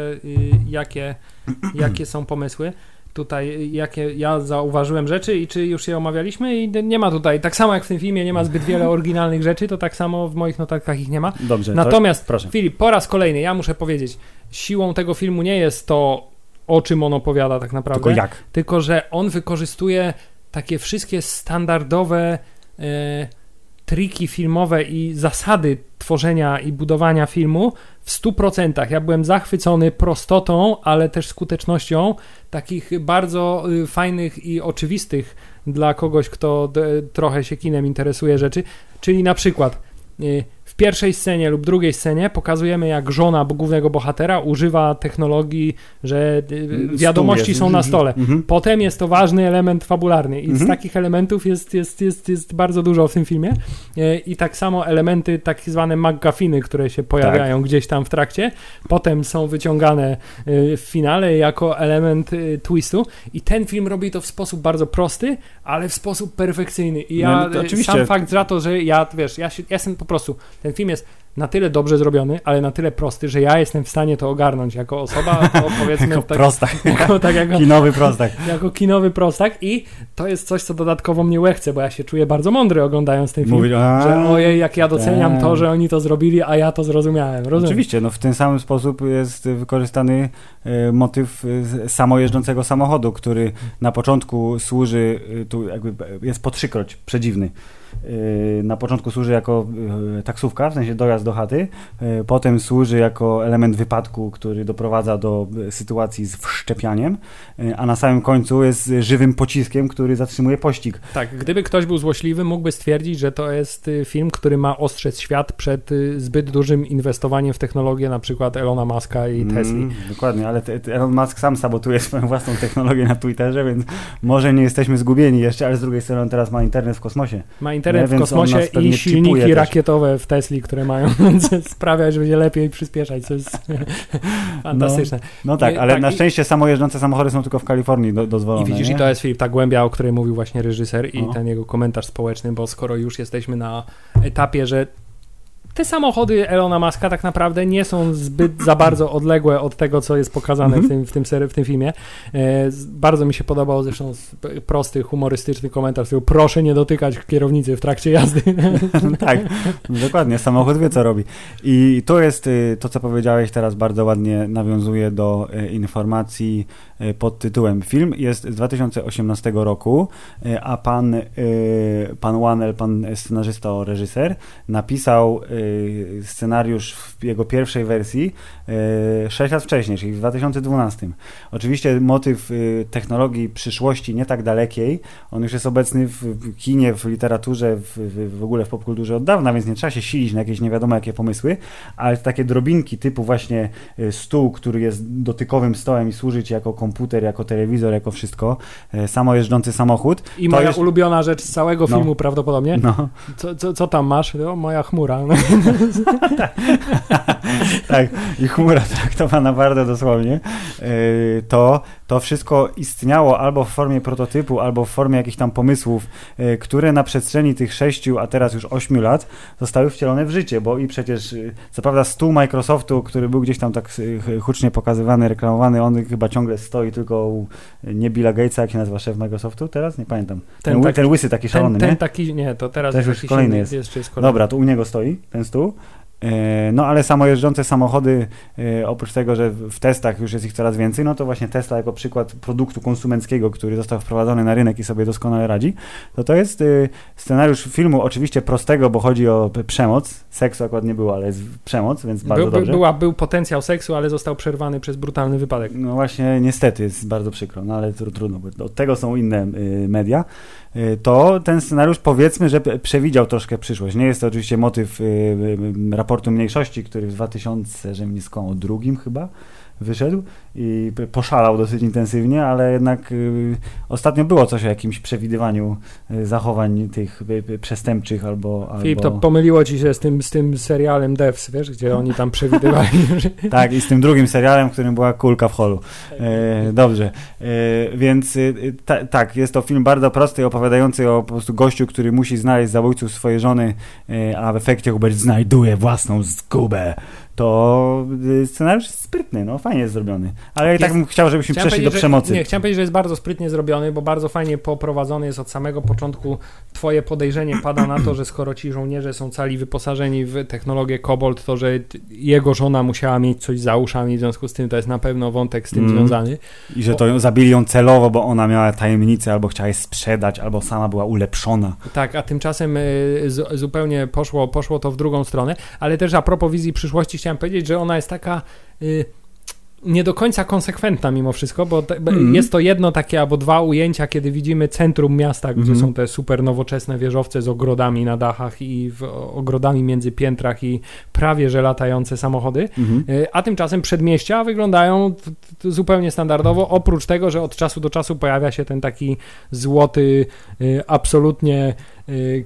Speaker 2: jakie, jakie są pomysły. Tutaj, jakie ja zauważyłem rzeczy i czy już je omawialiśmy i nie ma tutaj, tak samo jak w tym filmie nie ma zbyt wiele oryginalnych rzeczy, to tak samo w moich notatkach ich nie ma.
Speaker 1: Dobrze.
Speaker 2: Natomiast,
Speaker 1: to, proszę.
Speaker 2: Filip, po raz kolejny, ja muszę powiedzieć, siłą tego filmu nie jest to, o czym on opowiada tak naprawdę,
Speaker 1: Tylko jak?
Speaker 2: tylko że on wykorzystuje takie wszystkie standardowe e, triki filmowe i zasady tworzenia i budowania filmu w 100%. Ja byłem zachwycony prostotą, ale też skutecznością takich bardzo y, fajnych i oczywistych dla kogoś, kto trochę się kinem interesuje rzeczy. Czyli na przykład y, w pierwszej scenie lub drugiej scenie pokazujemy, jak żona głównego bohatera używa technologii, że y, wiadomości są na stole.
Speaker 1: Mhm.
Speaker 2: Potem jest to ważny element fabularny i z
Speaker 1: Mhm.
Speaker 2: takich elementów jest, jest, jest, jest bardzo dużo w tym filmie E, i tak samo elementy tak zwane McGuffiny, które się pojawiają
Speaker 1: Tak.
Speaker 2: gdzieś tam w trakcie, potem są wyciągane e, w finale jako element e, twistu i ten film robi to w sposób bardzo prosty, ale w sposób perfekcyjny i ja
Speaker 1: No, to
Speaker 2: e,
Speaker 1: oczywiście.
Speaker 2: sam fakt za to, że ja, wiesz, ja, się, ja jestem po prostu, ten film jest na tyle dobrze zrobiony, ale na tyle prosty, że ja jestem w stanie to ogarnąć jako osoba, to powiedzmy
Speaker 1: Jako
Speaker 2: tak,
Speaker 1: prostak.
Speaker 2: jako, tak jako,
Speaker 1: Kinowy prostak.
Speaker 2: jako kinowy prostak i to jest coś, co dodatkowo mnie łechce, bo ja się czuję bardzo mądry oglądając ten film,
Speaker 1: Mówić, a,
Speaker 2: że ojej, jak ja doceniam
Speaker 1: tak.
Speaker 2: to, że oni to zrobili, a ja to zrozumiałem, rozumiem?
Speaker 1: Oczywiście, no w ten sam sposób jest wykorzystany e, motyw e, samojeżdżącego samochodu, który na początku służy, e, tu jakby jest po trzykroć przedziwny. E, Na początku służy jako e, taksówka, w sensie dojazd do chaty, e, potem służy jako element wypadku, który doprowadza do sytuacji z wszczepianiem, a na samym końcu jest żywym pociskiem, który zatrzymuje pościg.
Speaker 2: Tak, gdyby ktoś był złośliwy, mógłby stwierdzić, że to jest y, film, który ma ostrzec świat przed y, zbyt dużym inwestowaniem w technologię, na przykład Elona Muska i Tesli.
Speaker 1: Mm, dokładnie, ale te, te Elon Musk sam sabotuje swoją własną technologię na Twitterze, więc może nie jesteśmy zgubieni jeszcze, ale z drugiej strony on teraz ma internet w kosmosie.
Speaker 2: Ma internet internet
Speaker 1: Nie,
Speaker 2: w kosmosie i silniki rakietowe w Tesli, które mają sprawiać, że będzie lepiej przyspieszać, co jest fantastyczne.
Speaker 1: No tak,
Speaker 2: Nie,
Speaker 1: ale
Speaker 2: tak,
Speaker 1: na
Speaker 2: i-
Speaker 1: szczęście samojeżdżące samochody są tylko w Kalifornii do, dozwolone.
Speaker 2: I widzisz,
Speaker 1: nie?
Speaker 2: i to jest Filip, ta głębia, o której mówił właśnie reżyser i
Speaker 1: No.
Speaker 2: ten jego komentarz społeczny, bo skoro już jesteśmy na etapie, że te samochody Elona Muska tak naprawdę nie są zbyt za bardzo odległe od tego, co jest pokazane
Speaker 1: Mhm.
Speaker 2: w, tym, w, tym serii, w tym filmie. E, bardzo mi się podobał zresztą prosty, humorystyczny komentarz, który proszę nie dotykać kierownicy w trakcie jazdy.
Speaker 1: tak, dokładnie, samochód wie co robi. I to jest, y, to co powiedziałeś teraz bardzo ładnie nawiązuje do y, informacji pod tytułem film jest z 2018 roku, y, a pan, y, pan Wanel, pan scenarzysta, reżyser, napisał scenariusz w jego pierwszej wersji y, 6 lat wcześniej, czyli w 2012. Oczywiście motyw technologii przyszłości nie tak dalekiej, on już jest obecny w kinie, w literaturze, w, w, ogóle w popkulturze od dawna, więc nie trzeba się silić na jakieś nie wiadomo jakie pomysły, ale takie drobinki typu właśnie stół, który jest dotykowym stołem i służy ci jako komputer, jako telewizor, jako wszystko, y, samojeżdżący samochód.
Speaker 2: I moja
Speaker 1: jest-
Speaker 2: ulubiona rzecz z całego
Speaker 1: No.
Speaker 2: filmu prawdopodobnie.
Speaker 1: No,
Speaker 2: Co, co, co tam masz? O, moja chmura.
Speaker 1: tak, i chmura traktowana bardzo dosłownie, y, to, to wszystko istniało albo w formie prototypu, albo w formie jakichś tam pomysłów, y, które na przestrzeni tych sześciu, a teraz już ośmiu lat zostały wcielone w życie, bo i przecież, y, co prawda stół Microsoftu, który był gdzieś tam tak y, hucznie pokazywany, reklamowany, on chyba ciągle stoi tylko u nie Billa Gatesa, jak się nazywa szef Microsoftu teraz? Nie pamiętam. Ten,
Speaker 2: Ten taki-
Speaker 1: ten łysy taki szalony,
Speaker 2: ten,
Speaker 1: nie?
Speaker 2: ten taki, nie, to teraz
Speaker 1: Też
Speaker 2: jest
Speaker 1: już kolejny jest.
Speaker 2: Jeszcze jest kolejny.
Speaker 1: Dobra, to u niego stoi ten stół. E, No ale samojeżdżące samochody, e, oprócz tego, że w testach już jest ich coraz więcej, no to właśnie Tesla jako przykład produktu konsumenckiego, który został wprowadzony na rynek i sobie doskonale radzi, to to jest e, scenariusz filmu oczywiście prostego, bo chodzi o przemoc. Seksu akurat nie było, ale jest przemoc, więc bardzo
Speaker 2: Był,
Speaker 1: dobrze.
Speaker 2: była, był potencjał seksu, ale został przerwany przez brutalny wypadek.
Speaker 1: No właśnie, niestety jest bardzo przykro, no ale tr- trudno, bo od tego są inne media. To ten scenariusz powiedzmy, że przewidział troszkę przyszłość. Nie jest to oczywiście motyw y, raportu mniejszości, który w 2000, że mnie skłamał, drugim chyba wyszedł i poszalał dosyć intensywnie, ale jednak y, ostatnio było coś o jakimś przewidywaniu y, zachowań tych y, przestępczych albo...
Speaker 2: Filip, to
Speaker 1: albo...
Speaker 2: pomyliło ci się z tym, z tym serialem Devs, wiesz, gdzie oni tam przewidywali.
Speaker 1: Tak, i z tym drugim serialem, w którym była kulka w holu. E, dobrze, e, więc ta, tak, jest to film bardzo prosty, opowiadający o po prostu gościu, który musi znaleźć zabójców swojej żony, e, a w efekcie Hubert znajduje własną zgubę. To e, scenariusz jest sprytny, no fajnie jest zrobiony. Ale tak
Speaker 2: Jest-
Speaker 1: bym chciał, żebyśmy przeszli do przemocy.
Speaker 2: Że, nie, chciałem powiedzieć, że jest bardzo sprytnie zrobiony, bo bardzo fajnie poprowadzony jest od samego początku. Twoje podejrzenie pada na to, że skoro ci żołnierze są cali wyposażeni w technologię Cobalt, to że jego żona musiała mieć coś za uszami, w związku z tym to jest na pewno wątek z tym
Speaker 1: Mm.
Speaker 2: związany.
Speaker 1: I że to ją, zabili ją celowo, bo ona miała tajemnicę, albo chciała je sprzedać, albo sama była ulepszona.
Speaker 2: Tak, a tymczasem y, zu- zupełnie poszło, poszło to w drugą stronę, ale też a propos wizji przyszłości chciałem powiedzieć, że ona jest taka y, nie do końca konsekwentna mimo wszystko, bo te,
Speaker 1: Mhm.
Speaker 2: jest to jedno takie albo dwa ujęcia, kiedy widzimy centrum miasta, gdzie
Speaker 1: Mhm.
Speaker 2: są te super nowoczesne wieżowce z ogrodami na dachach i w, ogrodami między piętrach i prawie że latające samochody.
Speaker 1: Mhm.
Speaker 2: Y, A tymczasem przedmieścia wyglądają zupełnie standardowo, oprócz tego, że od czasu do czasu pojawia się ten taki złoty, y, absolutnie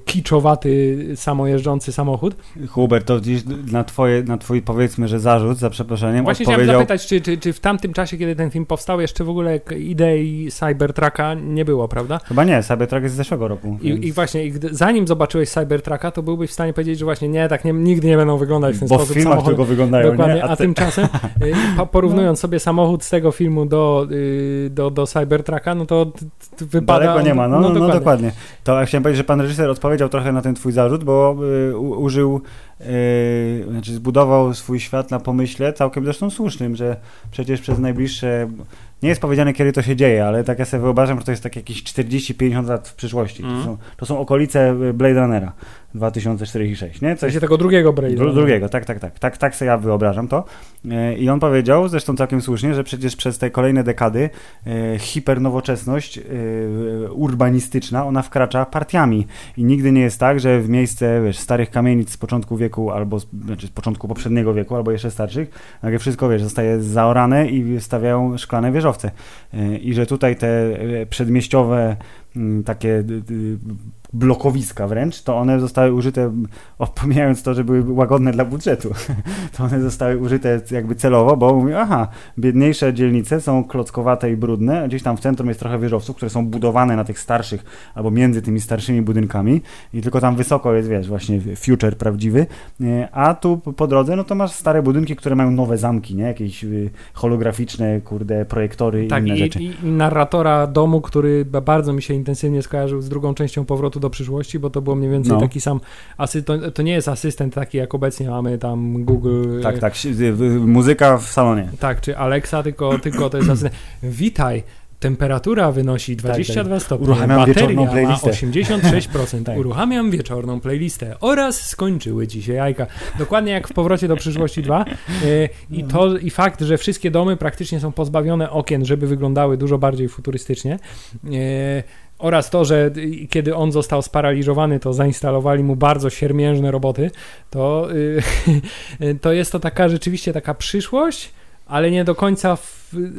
Speaker 2: kiczowaty, samojeżdżący samochód.
Speaker 1: Hubert, to gdzieś na, twoje, na twój powiedzmy, że zarzut, za przeproszeniem,
Speaker 2: Właśnie chciałem
Speaker 1: odpowiedział
Speaker 2: zapytać, czy, czy, czy w tamtym czasie, kiedy ten film powstał, jeszcze w ogóle idei Cybertrucka nie było, prawda?
Speaker 1: Chyba nie, Cybertruck jest z zeszłego roku.
Speaker 2: I,
Speaker 1: więc-
Speaker 2: I właśnie, i gdy, zanim zobaczyłeś Cybertrucka, to byłbyś w stanie powiedzieć, że właśnie nie, tak nie, nigdy nie będą wyglądać w ten
Speaker 1: Bo w
Speaker 2: sposób
Speaker 1: filmach
Speaker 2: samochody.
Speaker 1: tylko wyglądają,
Speaker 2: Dokładnie,
Speaker 1: nie?
Speaker 2: a,
Speaker 1: ty-
Speaker 2: tymczasem y, po- porównując sobie samochód z tego filmu do, y, do, do Cybertrucka, no to wypada...
Speaker 1: Daleko nie ma, no, no, no,
Speaker 2: dokładnie.
Speaker 1: dokładnie. To ja chciałem powiedzieć, że pan reżyser odpowiedział trochę na ten twój zarzut, bo y, u, użył, y, znaczy zbudował swój świat na pomyśle, całkiem zresztą słusznym, że przecież przez najbliższe, nie jest powiedziane kiedy to się dzieje, ale tak ja sobie wyobrażam, że to jest tak jakieś 40-50 lat w przyszłości.
Speaker 2: Mhm.
Speaker 1: To, są, to są okolice y, Blade Runnera 2046, nie?
Speaker 2: W
Speaker 1: Coś
Speaker 2: sensie tego drugiego Braille'a.
Speaker 1: Dru, drugiego, tak, tak, tak, tak. Tak sobie ja wyobrażam to. E, I on powiedział, zresztą całkiem słusznie, że przecież przez te kolejne dekady e, hipernowoczesność e, urbanistyczna, ona wkracza partiami. I nigdy nie jest tak, że w miejsce wiesz, starych kamienic z początku wieku, albo z, znaczy z początku poprzedniego wieku, albo jeszcze starszych, nagle wszystko wiesz, zostaje zaorane i stawiają szklane wieżowce. I że tutaj te przedmieściowe takie blokowiska wręcz, to one zostały użyte, pomijając to, że były łagodne dla budżetu, to one zostały użyte jakby celowo, bo mówię, aha, biedniejsze dzielnice są klockowate i brudne, gdzieś tam w centrum jest trochę wieżowców, które są budowane na tych starszych, albo między tymi starszymi budynkami i tylko tam wysoko jest, wiesz, właśnie future prawdziwy, a tu po drodze, no to masz stare budynki, które mają nowe zamki, nie? Jakieś y, holograficzne, kurde, projektory i
Speaker 2: tak,
Speaker 1: inne
Speaker 2: i,
Speaker 1: rzeczy.
Speaker 2: I narratora domu, który bardzo mi się intensywnie skojarzył z drugą częścią Powrotu do przyszłości, bo to było mniej więcej
Speaker 1: No.
Speaker 2: taki sam asystent, to, to nie jest asystent taki jak obecnie mamy tam Google.
Speaker 1: Tak,
Speaker 2: e,
Speaker 1: tak, muzyka w salonie.
Speaker 2: Tak, czy Alexa, tylko, tylko to jest asystent. Witaj. Temperatura wynosi 22
Speaker 1: tak.
Speaker 2: stopnie.
Speaker 1: Uruchamiam
Speaker 2: Bateria
Speaker 1: wieczorną
Speaker 2: ma
Speaker 1: playlistę.
Speaker 2: 86%.
Speaker 1: Tak.
Speaker 2: Uruchamiam wieczorną playlistę. Oraz skończyły się jajka. Dokładnie jak w Powrocie do przyszłości 2. E, I to i fakt, że wszystkie domy praktycznie są pozbawione okien, żeby wyglądały dużo bardziej futurystycznie. Oraz to, że kiedy on został sparaliżowany, to zainstalowali mu bardzo siermiężne roboty, to, y, to jest to taka rzeczywiście taka przyszłość, ale nie do końca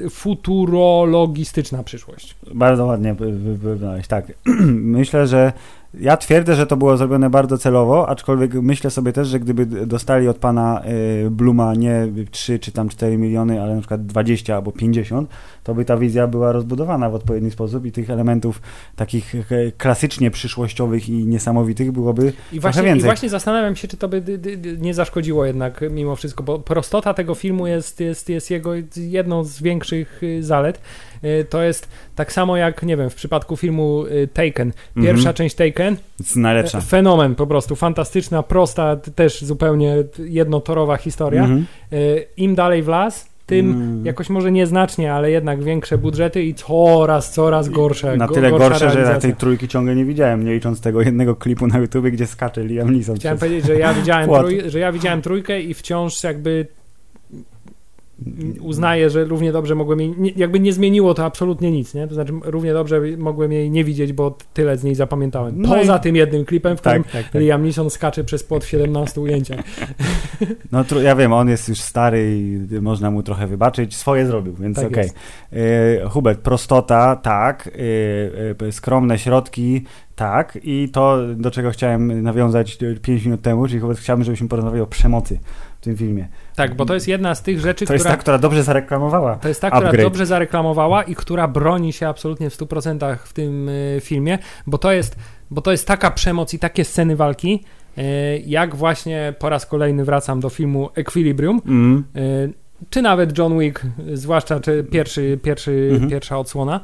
Speaker 2: futurologistyczna przyszłość.
Speaker 1: Bardzo ładnie wy- wy- wybrałeś, tak. Myślę, że ja twierdzę, że to było zrobione bardzo celowo, aczkolwiek myślę sobie też, że gdyby dostali od pana y, Bluma nie 3 czy tam 4 miliony, ale na przykład 20 albo 50, to by ta wizja była rozbudowana w odpowiedni sposób i tych elementów takich e, klasycznie przyszłościowych i niesamowitych byłoby
Speaker 2: I właśnie, I
Speaker 1: więcej.
Speaker 2: właśnie zastanawiam się, czy to by nie zaszkodziło jednak mimo wszystko, bo prostota tego filmu jest, jest, jest jego jedną z większych y, zalet. Y, To jest tak samo jak, nie wiem, w przypadku filmu y, Taken. Pierwsza
Speaker 1: Mhm.
Speaker 2: część Taken,
Speaker 1: Jest najlepsza.
Speaker 2: fenomen po prostu, fantastyczna, prosta, też zupełnie jednotorowa historia.
Speaker 1: Mhm.
Speaker 2: Y, Im dalej w las, tym
Speaker 1: Mm.
Speaker 2: jakoś może nieznacznie, ale jednak większe budżety i coraz, coraz gorsze.
Speaker 1: Na tyle
Speaker 2: gorsza
Speaker 1: gorsze, że ja tej trójki ciągle nie widziałem, nie licząc tego jednego klipu na YouTube, gdzie skacze Liam Neeson.
Speaker 2: Chciałem
Speaker 1: przez-
Speaker 2: powiedzieć, że ja widziałem, trój, że ja widziałem trójkę i wciąż jakby uznaję, że równie dobrze mogłem jej, jakby nie zmieniło to absolutnie nic, nie? To znaczy równie dobrze mogłem jej nie widzieć, bo tyle z niej zapamiętałem.
Speaker 1: No
Speaker 2: Poza
Speaker 1: i-
Speaker 2: tym jednym klipem, w którym
Speaker 1: Tak, tak, tak.
Speaker 2: Liam Neeson skacze przez płot w 17 ujęciach.
Speaker 1: No ja wiem, on jest już stary i można mu trochę wybaczyć. Swoje zrobił, więc
Speaker 2: Tak
Speaker 1: okej.
Speaker 2: jest.
Speaker 1: E, Hubert, prostota, tak. E, e, skromne środki, tak. I to, do czego chciałem nawiązać 5 minut temu, czyli Hubert, chciałbym, żebyśmy porozmawiali o przemocy w tym filmie.
Speaker 2: Tak, bo to jest jedna z tych rzeczy,
Speaker 1: To jest
Speaker 2: która...
Speaker 1: ta, która dobrze zareklamowała.
Speaker 2: To jest ta, która
Speaker 1: Upgrade.
Speaker 2: dobrze zareklamowała i która broni się absolutnie w 100% w tym y, filmie, bo to jest, bo to jest taka przemoc i takie sceny walki, y, jak właśnie po raz kolejny wracam do filmu Equilibrium,
Speaker 1: Mm.
Speaker 2: czy nawet John Wick, zwłaszcza czy pierwszy, pierwszy,
Speaker 1: Mhm.
Speaker 2: pierwsza odsłona.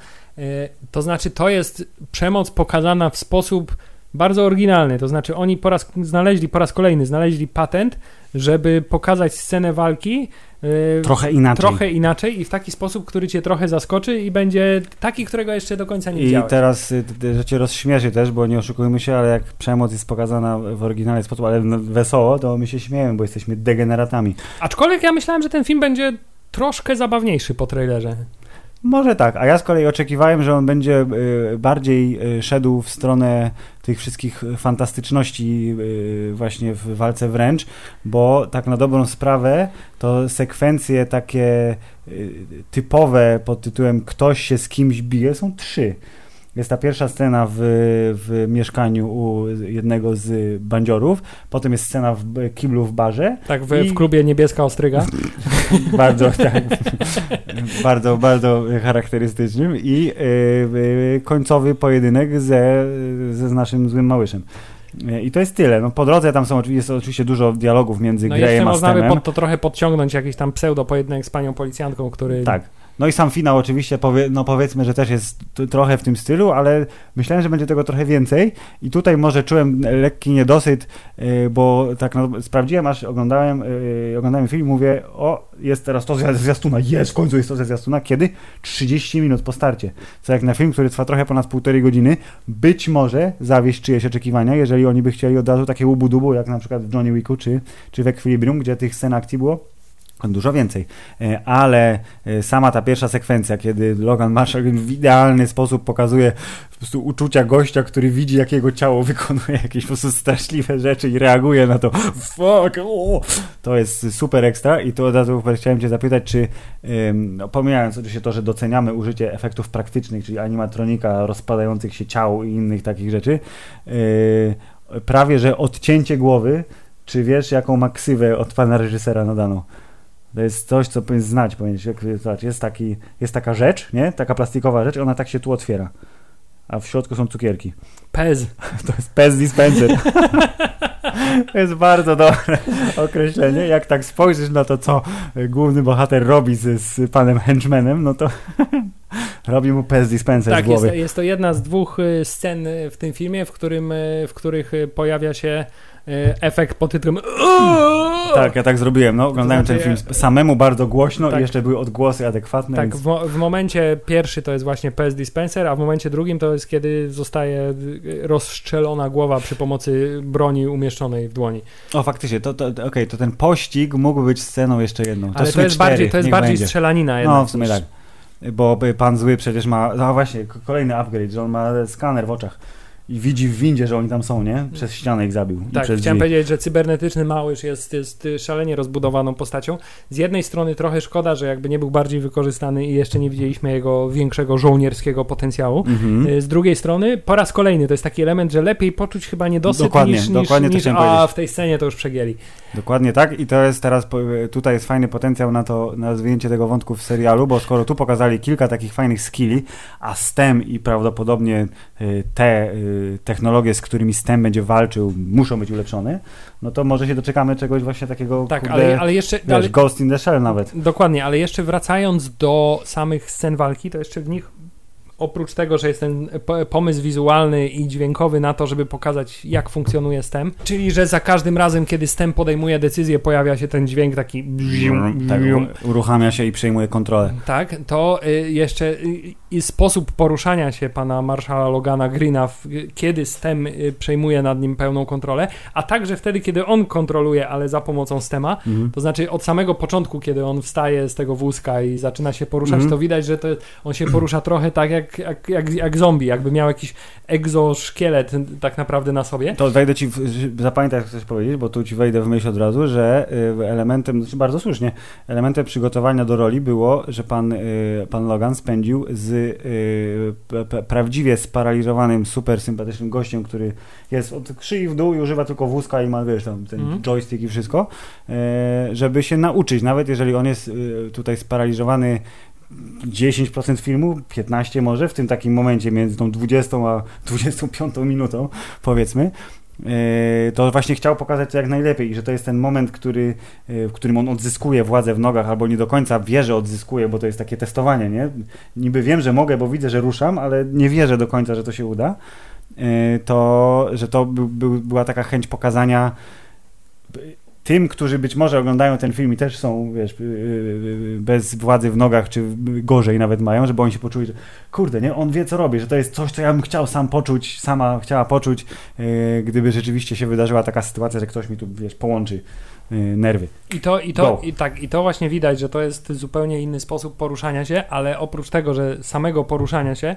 Speaker 2: To znaczy, to jest przemoc pokazana w sposób bardzo oryginalny. To znaczy, oni po raz znaleźli, po raz kolejny znaleźli patent, żeby pokazać scenę walki y,
Speaker 1: Trochę inaczej.
Speaker 2: trochę inaczej i w taki sposób, który cię trochę zaskoczy i będzie taki, którego jeszcze do końca nie
Speaker 1: I
Speaker 2: widziałeś.
Speaker 1: teraz, y, że cię rozśmieszy też, bo nie oszukujmy się, ale jak przemoc jest pokazana w oryginalny sposób, ale wesoło, to my się śmiejemy, bo jesteśmy degeneratami.
Speaker 2: Aczkolwiek ja myślałem, że ten film będzie troszkę zabawniejszy po trailerze.
Speaker 1: Może tak, a ja z kolei oczekiwałem, że on będzie y, bardziej y, szedł w stronę tych wszystkich fantastyczności y, właśnie w walce wręcz, bo tak na dobrą sprawę to sekwencje takie typowe pod tytułem ktoś się z kimś bije są trzy. Jest ta pierwsza scena w, w mieszkaniu u jednego z bandziorów, potem jest scena w kiblu w barze,
Speaker 2: Tak, w,
Speaker 1: I-
Speaker 2: w klubie Niebieska Ostryga.
Speaker 1: bardzo, tak, bardzo, bardzo charakterystycznym i y, y, końcowy pojedynek ze, ze z naszym złym małyszem. I to jest tyle. No, po drodze tam są oczywiście, jest oczywiście dużo dialogów między
Speaker 2: No
Speaker 1: Greyem a
Speaker 2: można by pod to trochę podciągnąć jakiś tam pseudo pojedynek z panią policjantką, który...
Speaker 1: Tak. No i sam finał oczywiście, powie, no powiedzmy, że też jest trochę w tym stylu, ale myślałem, że będzie tego trochę więcej. I tutaj może czułem lekki niedosyt, y, bo tak no, sprawdziłem, aż oglądałem, y, oglądałem film mówię, o, jest teraz to ze zwiastuna, jest, w końcu jest to ze zwiastuna, kiedy? 30 minut po starcie, co jak na film, który trwa trochę ponad półtorej godziny, być może zawieść czyjeś oczekiwania, jeżeli oni by chcieli od razu takie łubu-dubu, jak na przykład w Johnny Wicku czy, czy w Equilibrium, gdzie tych scen akcji było Dużo więcej, E, ale e, sama ta pierwsza sekwencja, kiedy Logan Marshall w idealny sposób pokazuje po prostu uczucia gościa, który widzi, jak jego ciało wykonuje jakieś po prostu straszliwe rzeczy i reaguje na to, fuck, o! to jest super ekstra i tu od razu chciałem cię zapytać, czy no, pomijając oczywiście to, że doceniamy użycie efektów praktycznych, czyli animatronika, rozpadających się ciał i innych takich rzeczy, yy, prawie, że odcięcie głowy, czy wiesz, jaką ma ksywę od pana reżysera nadaną? To jest coś, co powinien znać. Powinien się, zobacz, jest, taki, jest taka rzecz, nie? Taka plastikowa rzecz, ona tak się tu otwiera. A w środku są cukierki.
Speaker 2: Pez.
Speaker 1: To jest Pez Dispenser. to jest bardzo dobre określenie. Jak tak spojrzysz na to, co główny bohater robi z, z panem henchmanem, no to robi mu Pez Dispenser
Speaker 2: Tak,
Speaker 1: z głowy.
Speaker 2: jest, jest to jedna z dwóch y, scen w tym filmie, w, którym, y, w których y, pojawia się efekt pod tytułem
Speaker 1: Tak, ja tak zrobiłem. No, oglądałem
Speaker 2: znaczy,
Speaker 1: ten film samemu bardzo głośno
Speaker 2: tak.
Speaker 1: i jeszcze były odgłosy adekwatne.
Speaker 2: Tak,
Speaker 1: więc...
Speaker 2: w, mo- w momencie pierwszy to jest właśnie Pez Dispenser, a w momencie drugim to jest kiedy zostaje y, rozstrzelona głowa przy pomocy broni umieszczonej w dłoni.
Speaker 1: O, faktycznie, to, to, to- okej, to ten pościg mógł być sceną jeszcze jedną.
Speaker 2: Ale to jest bardziej,
Speaker 1: 4,
Speaker 2: to jest bardziej
Speaker 1: będzie.
Speaker 2: strzelanina jednak.
Speaker 1: No, w sumie tak. Bo pan zły przecież ma. No właśnie, kolejny upgrade, że on ma skaner w oczach i widzi w windzie, że oni tam są, nie? Przez ścianę ich zabił.
Speaker 2: Tak, chciałem
Speaker 1: drzwi.
Speaker 2: powiedzieć, że cybernetyczny Małysz jest, jest y, szalenie rozbudowaną postacią. Z jednej strony trochę szkoda, że jakby nie był bardziej wykorzystany i jeszcze nie widzieliśmy jego większego żołnierskiego potencjału.
Speaker 1: Mhm.
Speaker 2: Y, Z drugiej strony, po raz kolejny to jest taki element, że lepiej poczuć chyba niedosyt
Speaker 1: Dokładnie,
Speaker 2: niż,
Speaker 1: dokładnie to
Speaker 2: niż, niż a
Speaker 1: powiedzieć.
Speaker 2: w tej scenie to już przegięli.
Speaker 1: Dokładnie tak i to jest teraz, po- tutaj jest fajny potencjał na to, na rozwinięcie tego wątku w serialu, bo skoro tu pokazali kilka takich fajnych skilli, a STEM i prawdopodobnie y, te y, technologie, z którymi STEM będzie walczył, muszą być ulepszone, no to może się doczekamy czegoś właśnie takiego,
Speaker 2: Tak,
Speaker 1: kurde,
Speaker 2: ale, ale jeszcze...
Speaker 1: wiesz,
Speaker 2: ale,
Speaker 1: Ghost in the Shell nawet.
Speaker 2: Dokładnie, ale jeszcze wracając do samych scen walki, to jeszcze w nich oprócz tego, że jest ten po- pomysł wizualny i dźwiękowy na to, żeby pokazać jak funkcjonuje STEM, czyli że za każdym razem, kiedy STEM podejmuje decyzję, pojawia się ten dźwięk taki bzium,
Speaker 1: Tak,
Speaker 2: bzium.
Speaker 1: uruchamia się i przejmuje kontrolę.
Speaker 2: Tak, to y, jeszcze y, i sposób poruszania się pana marszała Logana Greena, w, kiedy STEM y, przejmuje nad nim pełną kontrolę, a także wtedy, kiedy on kontroluje, ale za pomocą STEMa,
Speaker 1: Mhm.
Speaker 2: to znaczy od samego początku, kiedy on wstaje z tego wózka i zaczyna się poruszać,
Speaker 1: Mhm.
Speaker 2: to widać, że to, on się porusza trochę tak jak, jak, jak, jak zombie, jakby miał jakiś egzoszkielet tak naprawdę na sobie.
Speaker 1: To wejdę ci, w, zapamiętaj, jak chcesz powiedzieć, bo tu ci wejdę w myśl od razu, że y, elementem, znaczy bardzo słusznie, elementem przygotowania do roli było, że pan, y, pan Logan spędził z y, prawdziwie sparaliżowanym, super sympatycznym gościem, który jest od szyi w dół i używa tylko wózka i ma, wiesz, tam ten
Speaker 2: Mhm.
Speaker 1: joystick i wszystko, żeby się nauczyć, nawet jeżeli on jest tutaj sparaliżowany 10% filmu, 15 może, w tym takim momencie między tą 20 a 25 minutą, powiedzmy, e, to właśnie chciał pokazać to jak najlepiej i że to jest ten moment, który, e, w którym on odzyskuje władzę w nogach albo nie do końca wie, że odzyskuje, bo to jest takie testowanie, nie? Niby wiem, że mogę, bo widzę, że ruszam, ale nie wierzę do końca, że to się uda. E, To, że to był, był, była taka chęć pokazania tym, którzy być może oglądają ten film i też są, wiesz, yy, yy, bez władzy w nogach, czy gorzej nawet mają, żeby oni się poczuli, że kurde, nie, on wie co robi, że to jest coś, co ja bym chciał sam poczuć, sama chciała poczuć, gdyby rzeczywiście się wydarzyła taka sytuacja, że ktoś mi tu, wiesz, połączy nerwy.
Speaker 2: I to, i,
Speaker 1: Go.
Speaker 2: to, i, tak, I to właśnie widać, że to jest zupełnie inny sposób poruszania się, ale oprócz tego, że samego poruszania się,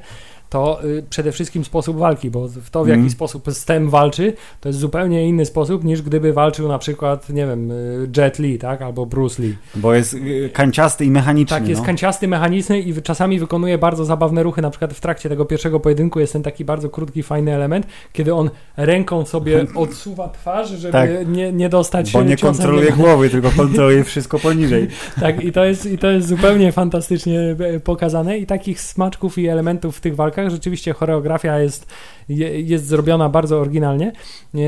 Speaker 2: to y, przede wszystkim sposób walki, bo w to, w jaki
Speaker 1: Mhm.
Speaker 2: sposób STEM walczy, to jest zupełnie inny sposób niż gdyby walczył na przykład, nie wiem, y, Jet Li, tak, albo Bruce Lee.
Speaker 1: Bo jest yy, kanciasty i mechaniczny.
Speaker 2: Tak, jest
Speaker 1: no.
Speaker 2: kanciasty, mechaniczny i czasami wykonuje bardzo zabawne ruchy. Na przykład w trakcie tego pierwszego pojedynku jest ten taki bardzo krótki, fajny element, kiedy on ręką sobie odsuwa twarz, żeby
Speaker 1: Tak.
Speaker 2: nie, nie dostać
Speaker 1: Bo nie kontroluje głowy, tylko kontroluje wszystko poniżej.
Speaker 2: Tak, i to, jest, i to jest zupełnie fantastycznie e, pokazane i takich smaczków i elementów w tych walkach rzeczywiście choreografia jest, je- jest zrobiona bardzo oryginalnie E,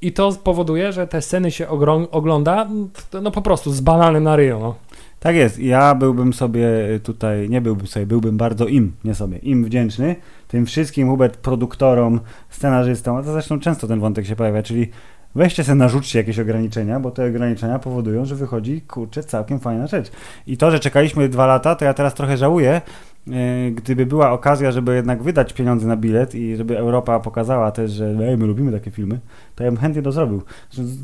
Speaker 2: i to powoduje, że te sceny się ogląda no po prostu z bananem na ryju. No.
Speaker 1: Tak jest. Ja byłbym sobie tutaj, nie byłbym sobie, byłbym bardzo im, nie sobie, im wdzięczny. Tym wszystkim, Hubert, produktorom, scenarzystom, a to zresztą często ten wątek się pojawia, czyli weźcie sobie, narzućcie jakieś ograniczenia, bo te ograniczenia powodują, że wychodzi, kurczę, całkiem fajna rzecz. I to, że czekaliśmy dwa lata, to ja teraz trochę żałuję, gdyby była okazja, żeby jednak wydać pieniądze na bilet i żeby Europa pokazała też, że my lubimy takie filmy, to ja bym chętnie to zrobił.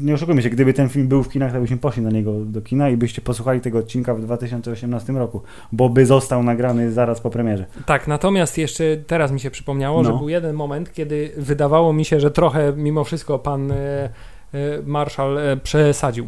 Speaker 1: Nie oszukujmy się, gdyby ten film był w kinach, to byśmy poszli na niego do kina i byście posłuchali tego odcinka w 2018 roku, bo by został nagrany zaraz po premierze.
Speaker 2: Tak, natomiast jeszcze teraz mi się przypomniało,
Speaker 1: No.
Speaker 2: że był jeden moment, kiedy wydawało mi się, że trochę mimo wszystko pan e, e, Marszał e, przesadził.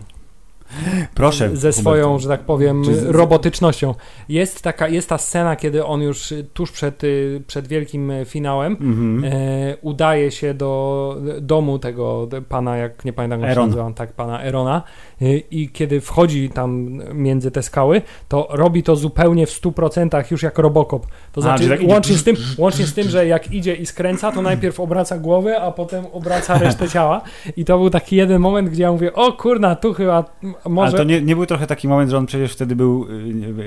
Speaker 1: Proszę.
Speaker 2: ze swoją, że tak powiem,
Speaker 1: z-
Speaker 2: robotycznością. Jest taka, jest ta scena, kiedy on już tuż przed, y, przed wielkim y, finałem
Speaker 1: Mhm.
Speaker 2: e, udaje się do domu tego pana, jak nie pamiętam jak się nazywa, tak, pana Erona y, i kiedy wchodzi tam między te skały, to robi to zupełnie w 100% już jak Robocop. To
Speaker 1: A,
Speaker 2: znaczy,
Speaker 1: czyli tak
Speaker 2: łącznie, z tym, łącznie z tym, że jak idzie i skręca, to najpierw obraca głowę, a potem obraca resztę ciała i to był taki jeden moment, gdzie ja mówię, o kurna, tu chyba może...
Speaker 1: Ale to nie, nie był trochę taki moment, że on przecież wtedy był,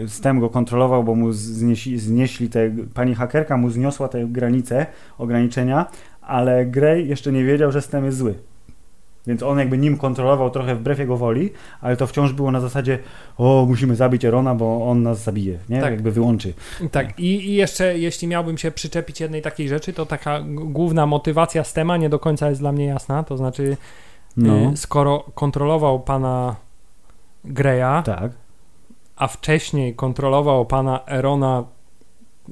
Speaker 1: y, STEM go kontrolował, bo mu znieśli, znieśli te, pani hakerka mu zniosła te granice, ograniczenia, ale Grey jeszcze nie wiedział, że STEM jest zły. Więc on jakby nim kontrolował trochę wbrew jego woli, ale to wciąż było na zasadzie o, musimy zabić Erona, bo on nas zabije, nie?
Speaker 2: Tak.
Speaker 1: Jakby wyłączy.
Speaker 2: Tak, i, i jeszcze jeśli miałbym się przyczepić jednej takiej rzeczy, to taka główna motywacja Stema nie do końca jest dla mnie jasna. To znaczy,
Speaker 1: No,
Speaker 2: y, skoro kontrolował pana Greya,
Speaker 1: tak.
Speaker 2: a wcześniej kontrolował pana Erona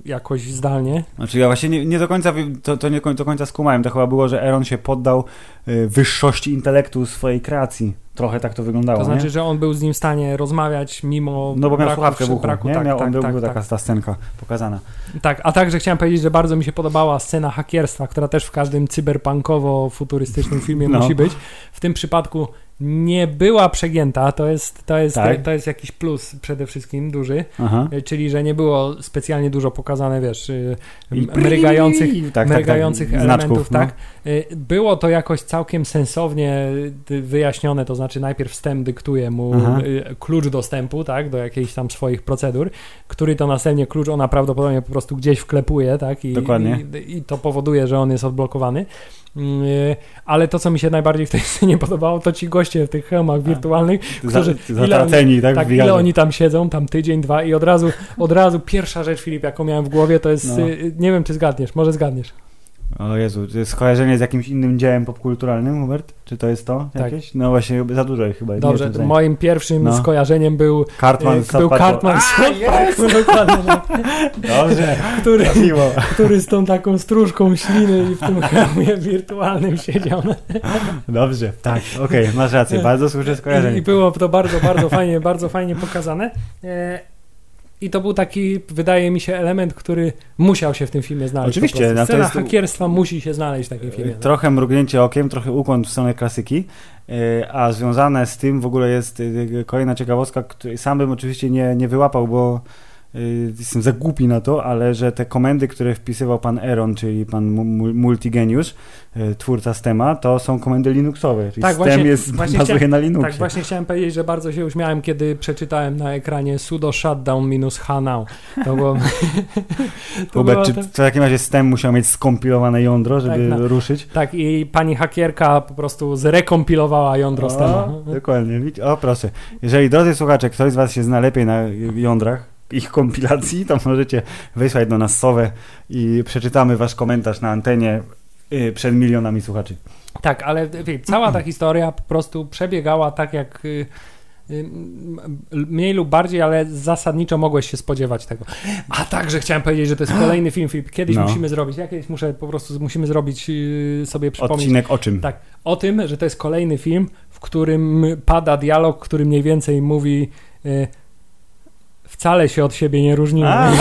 Speaker 2: jakoś zdalnie,
Speaker 1: Znaczy ja właśnie nie, nie do końca, to, to nie do końca skumałem. To chyba było, że Eron się poddał y, wyższości intelektu swojej kreacji. Trochę tak to wyglądało,
Speaker 2: to znaczy,
Speaker 1: nie?
Speaker 2: że on był z nim w stanie rozmawiać mimo
Speaker 1: No bo miał
Speaker 2: braku,
Speaker 1: słuchawkę w uchu,
Speaker 2: braku
Speaker 1: nie?
Speaker 2: tak,
Speaker 1: miał,
Speaker 2: tak,
Speaker 1: on był,
Speaker 2: tak, tak.
Speaker 1: taka ta scenka pokazana.
Speaker 2: Tak, a także chciałem powiedzieć, że bardzo mi się podobała scena hakierstwa, która też w każdym cyberpunkowo-futurystycznym filmie
Speaker 1: No.
Speaker 2: musi być. W tym przypadku nie była przegięta, to jest, to jest,
Speaker 1: Tak.
Speaker 2: to jest jakiś plus przede wszystkim duży,
Speaker 1: Aha.
Speaker 2: y, czyli że nie było specjalnie dużo pokazane, wiesz, y, mrygających,
Speaker 1: i- tak, tak,
Speaker 2: mrygających
Speaker 1: tak,
Speaker 2: elementów,
Speaker 1: znaczków, no.
Speaker 2: tak. Y, Było to jakoś całkiem sensownie y, wyjaśnione, to znaczy najpierw wstęp dyktuje mu
Speaker 1: Aha.
Speaker 2: y, klucz dostępu, tak, do jakichś tam swoich procedur, który to następnie klucz ona prawdopodobnie po prostu gdzieś wklepuje, tak, i,
Speaker 1: Dokładnie.
Speaker 2: i, i to powoduje, że on jest odblokowany. Y, Ale to, co mi się najbardziej w tej scenie podobało, to ci goście w tych hełmach wirtualnych, którzy-
Speaker 1: zatraceni, tak?
Speaker 2: tak,
Speaker 1: w
Speaker 2: ile oni tam siedzą, tam tydzień, dwa i od razu, od razu pierwsza rzecz, Filip, jaką miałem w głowie, to jest,
Speaker 1: No.
Speaker 2: y, nie wiem, czy zgadniesz, może zgadniesz.
Speaker 1: O Jezu, to jest skojarzenie z jakimś innym dziełem popkulturalnym, Hubert? Czy to jest to
Speaker 2: Tak.
Speaker 1: jakieś? No właśnie, za dużo chyba. nie
Speaker 2: Dobrze, to moim pierwszym
Speaker 1: No.
Speaker 2: skojarzeniem był,
Speaker 1: Cartman
Speaker 2: y,
Speaker 1: z
Speaker 2: był. Cartman z tak.
Speaker 1: Dobrze,
Speaker 2: który, który z tą taką stróżką śliny i w tym hełmie wirtualnym siedział.
Speaker 1: Dobrze, tak, okej, masz rację, bardzo słuszne skojarzenie.
Speaker 2: I było to bardzo, bardzo fajnie, bardzo fajnie pokazane. E, I to był taki, wydaje mi się, element, który musiał się w tym filmie znaleźć.
Speaker 1: Oczywiście, no
Speaker 2: Scena
Speaker 1: jest-
Speaker 2: hakierstwa musi się znaleźć w takim filmie. no.
Speaker 1: Trochę mrugnięcie okiem, trochę ukłon w stronę klasyki, e, a związane z tym w ogóle jest e, kolejna ciekawostka, której sam bym oczywiście nie, nie wyłapał, bo e, jestem za głupi na to, ale że te komendy, które wpisywał pan Eron, czyli pan mu- mu- multigeniusz, e, twórca Stema, to są komendy Linuxowe, czyli
Speaker 2: Tak,
Speaker 1: Stem
Speaker 2: właśnie-
Speaker 1: jest,
Speaker 2: właśnie
Speaker 1: bazuje na Linuxie.
Speaker 2: Tak, właśnie chciałem powiedzieć, że bardzo się uśmiałem, kiedy przeczytałem na ekranie sudo shutdown minus h now. To było... to było
Speaker 1: czy w takim razie Stem musiał mieć skompilowane jądro, żeby
Speaker 2: Tak, no.
Speaker 1: ruszyć?
Speaker 2: Tak, i pani hakierka po prostu zrekompilowała jądro
Speaker 1: O, dokładnie. Widz- O, proszę. Jeżeli, drodzy słuchacze, ktoś z Was się zna lepiej na jądrach, ich kompilacji, to możecie wysłać do nas sowę i przeczytamy Wasz komentarz na antenie y, przed milionami słuchaczy.
Speaker 2: Tak, ale wie, cała ta historia po prostu przebiegała tak jak y, y, mniej lub bardziej, ale zasadniczo mogłeś się spodziewać tego. A także chciałem powiedzieć, że to jest kolejny film, Filip. Kiedyś
Speaker 1: No.
Speaker 2: musimy zrobić, ja kiedyś muszę po prostu musimy zrobić sobie przypomnieć
Speaker 1: Odcinek o czym?
Speaker 2: Tak. o tym, że to jest kolejny film, w którym pada dialog, który mniej więcej mówi wcale się od siebie nie różnimy.
Speaker 1: A.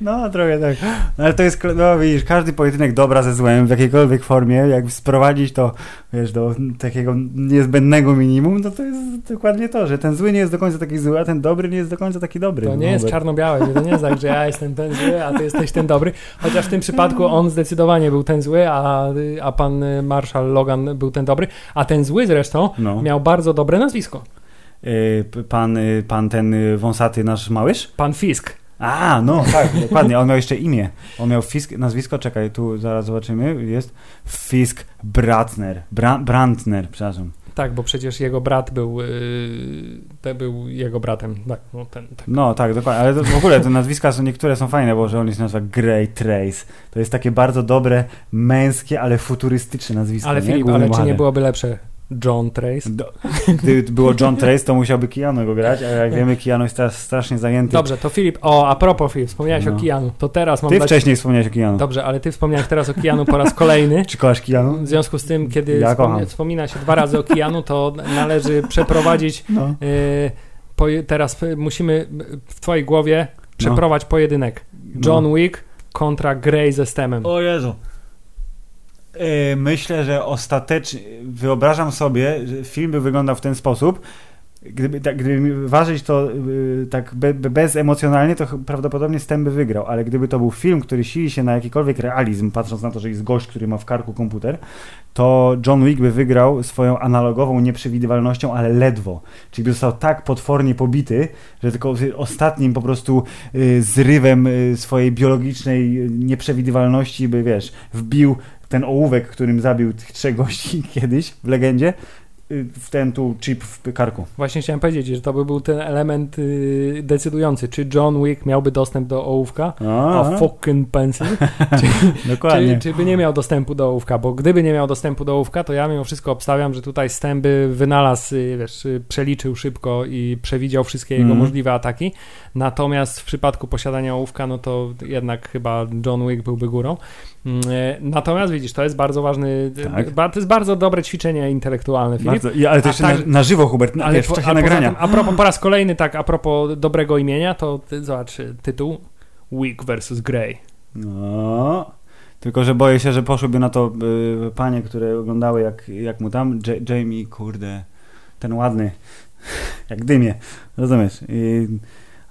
Speaker 1: No, trochę tak. No, ale to jest, no widzisz, każdy pojedynek dobra ze złem w jakiejkolwiek formie, jak sprowadzić to, wiesz, do takiego niezbędnego minimum, no to jest dokładnie to, że ten zły nie jest do końca taki zły, a ten dobry nie jest do końca taki dobry.
Speaker 2: To
Speaker 1: No,
Speaker 2: nie jest
Speaker 1: Hubert.
Speaker 2: czarno-białe, to nie jest tak, że ja jestem ten zły, a ty jesteś ten dobry. Chociaż w tym przypadku on zdecydowanie był ten zły, a, a pan Marshall Logan był ten dobry. A ten zły zresztą
Speaker 1: No.
Speaker 2: miał bardzo dobre nazwisko.
Speaker 1: Y, pan, y, pan ten y, wąsaty nasz małysz?
Speaker 2: Pan Fisk.
Speaker 1: A, no tak, dokładnie. On miał jeszcze imię. On miał Fisk, nazwisko, czekaj, tu zaraz zobaczymy. Jest Fisk Bratner. Bra, Brandner, przepraszam.
Speaker 2: Tak, bo przecież jego brat był, yy, był jego bratem. Tak, no, ten, tak.
Speaker 1: No tak, dokładnie, ale to w ogóle te nazwiska są, niektóre są fajne, bo że on się nazywa Grey Trace. To jest takie bardzo dobre, męskie, ale futurystyczne nazwisko.
Speaker 2: Ale
Speaker 1: nie?
Speaker 2: Filip,
Speaker 1: Główny
Speaker 2: ale czy nie byłoby lepsze John Trace?
Speaker 1: Do, gdyby było John Trace, to musiałby Keanu go grać, a jak wiemy, Keanu jest teraz strasznie zajęty.
Speaker 2: Dobrze, to Filip, o, a propos Filip, wspomniałeś
Speaker 1: No.
Speaker 2: o Keanu, to teraz mam
Speaker 1: Ty
Speaker 2: dać...
Speaker 1: wcześniej wspomniałeś o Keanu.
Speaker 2: Dobrze, ale ty wspomniałeś teraz o Keanu po raz kolejny.
Speaker 1: Czy kochasz Keanu?
Speaker 2: W związku z tym, kiedy
Speaker 1: Ja
Speaker 2: wspomina, wspomina się dwa razy o Keanu, to należy przeprowadzić
Speaker 1: No.
Speaker 2: Yy, poje- teraz y, musimy y, w twojej głowie przeprowadzić pojedynek. John
Speaker 1: No.
Speaker 2: Wick kontra Grey ze Stemem.
Speaker 1: O Jezu. Yy, Myślę, że ostatecznie wyobrażam sobie, że film by wyglądał w ten sposób. Gdyby, tak, gdyby ważyć to yy, tak be, be, bezemocjonalnie, to prawdopodobnie Stem by wygrał, ale gdyby to był film, który sili się na jakikolwiek realizm, patrząc na to, że jest gość, który ma w karku komputer, to John Wick by wygrał swoją analogową nieprzewidywalnością, ale ledwo. Czyli by został tak potwornie pobity, że tylko ostatnim po prostu y, zrywem y, swojej biologicznej y, nieprzewidywalności by, wiesz, wbił ten ołówek, którym zabił tych trzech gości kiedyś w legendzie, y, w ten tu chip w karku.
Speaker 2: Właśnie chciałem powiedzieć, że to by był ten element y, decydujący, czy John Wick miałby dostęp do ołówka, a fucking pencil, czy,
Speaker 1: dokładnie.
Speaker 2: czy, czy by nie miał dostępu do ołówka, bo gdyby nie miał dostępu do ołówka, to ja mimo wszystko obstawiam, że tutaj Stem by wynalazł, y, wiesz, y, przeliczył szybko i przewidział wszystkie jego
Speaker 1: Mhm.
Speaker 2: możliwe ataki, natomiast w przypadku posiadania ołówka, no to jednak chyba John Wick byłby górą. Mm, e, Natomiast widzisz, to jest bardzo ważny,
Speaker 1: Tak.
Speaker 2: to jest bardzo dobre ćwiczenie intelektualne, Filip.
Speaker 1: Bardzo, i, ale to jeszcze
Speaker 2: tak-
Speaker 1: na, na żywo, Hubert, na,
Speaker 2: Ale
Speaker 1: wiesz, w czasie
Speaker 2: a
Speaker 1: nagrania.
Speaker 2: Tym, a propos, po raz kolejny, tak, a propos dobrego imienia, to zobacz y, tytuł Wick vs. Grey.
Speaker 1: No. Tylko, że boję się, że poszłyby na to y, panie, które oglądały jak, jak mu tam, J- Jamie, kurde, ten ładny, jak dymie, rozumiesz? I,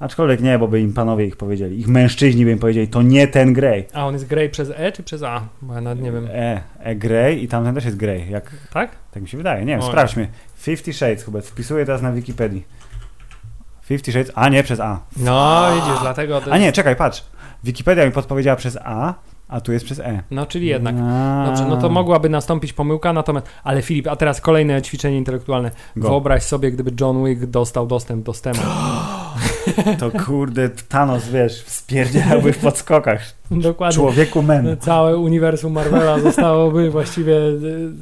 Speaker 1: aczkolwiek nie, bo by im panowie ich powiedzieli, ich mężczyźni by im powiedzieli, to nie ten Grey.
Speaker 2: A on jest Grey przez E czy przez A? Bo ja nawet nie wiem.
Speaker 1: E, e Grey i tamten też jest Grey, jak,
Speaker 2: Tak?
Speaker 1: tak mi się wydaje, nie wiem, sprawdźmy. Fifty Shades, Hubert, wpisuję teraz na Wikipedii. Fifty Shades, a nie przez A.
Speaker 2: No, widzisz, dlatego... To
Speaker 1: A nie, czekaj, patrz. Wikipedia mi podpowiedziała przez A, a tu jest przez E.
Speaker 2: No, czyli jednak.
Speaker 1: A.
Speaker 2: Dobrze, no to mogłaby nastąpić pomyłka, natomiast... Ale Filip, a teraz kolejne ćwiczenie intelektualne.
Speaker 1: Go.
Speaker 2: Wyobraź sobie, gdyby John Wick dostał dostęp do STEMu.
Speaker 1: To kurde, Thanos, wiesz, spierdzielałby w podskokach.
Speaker 2: Dokładnie.
Speaker 1: Człowieku men.
Speaker 2: Całe uniwersum Marvela zostałoby właściwie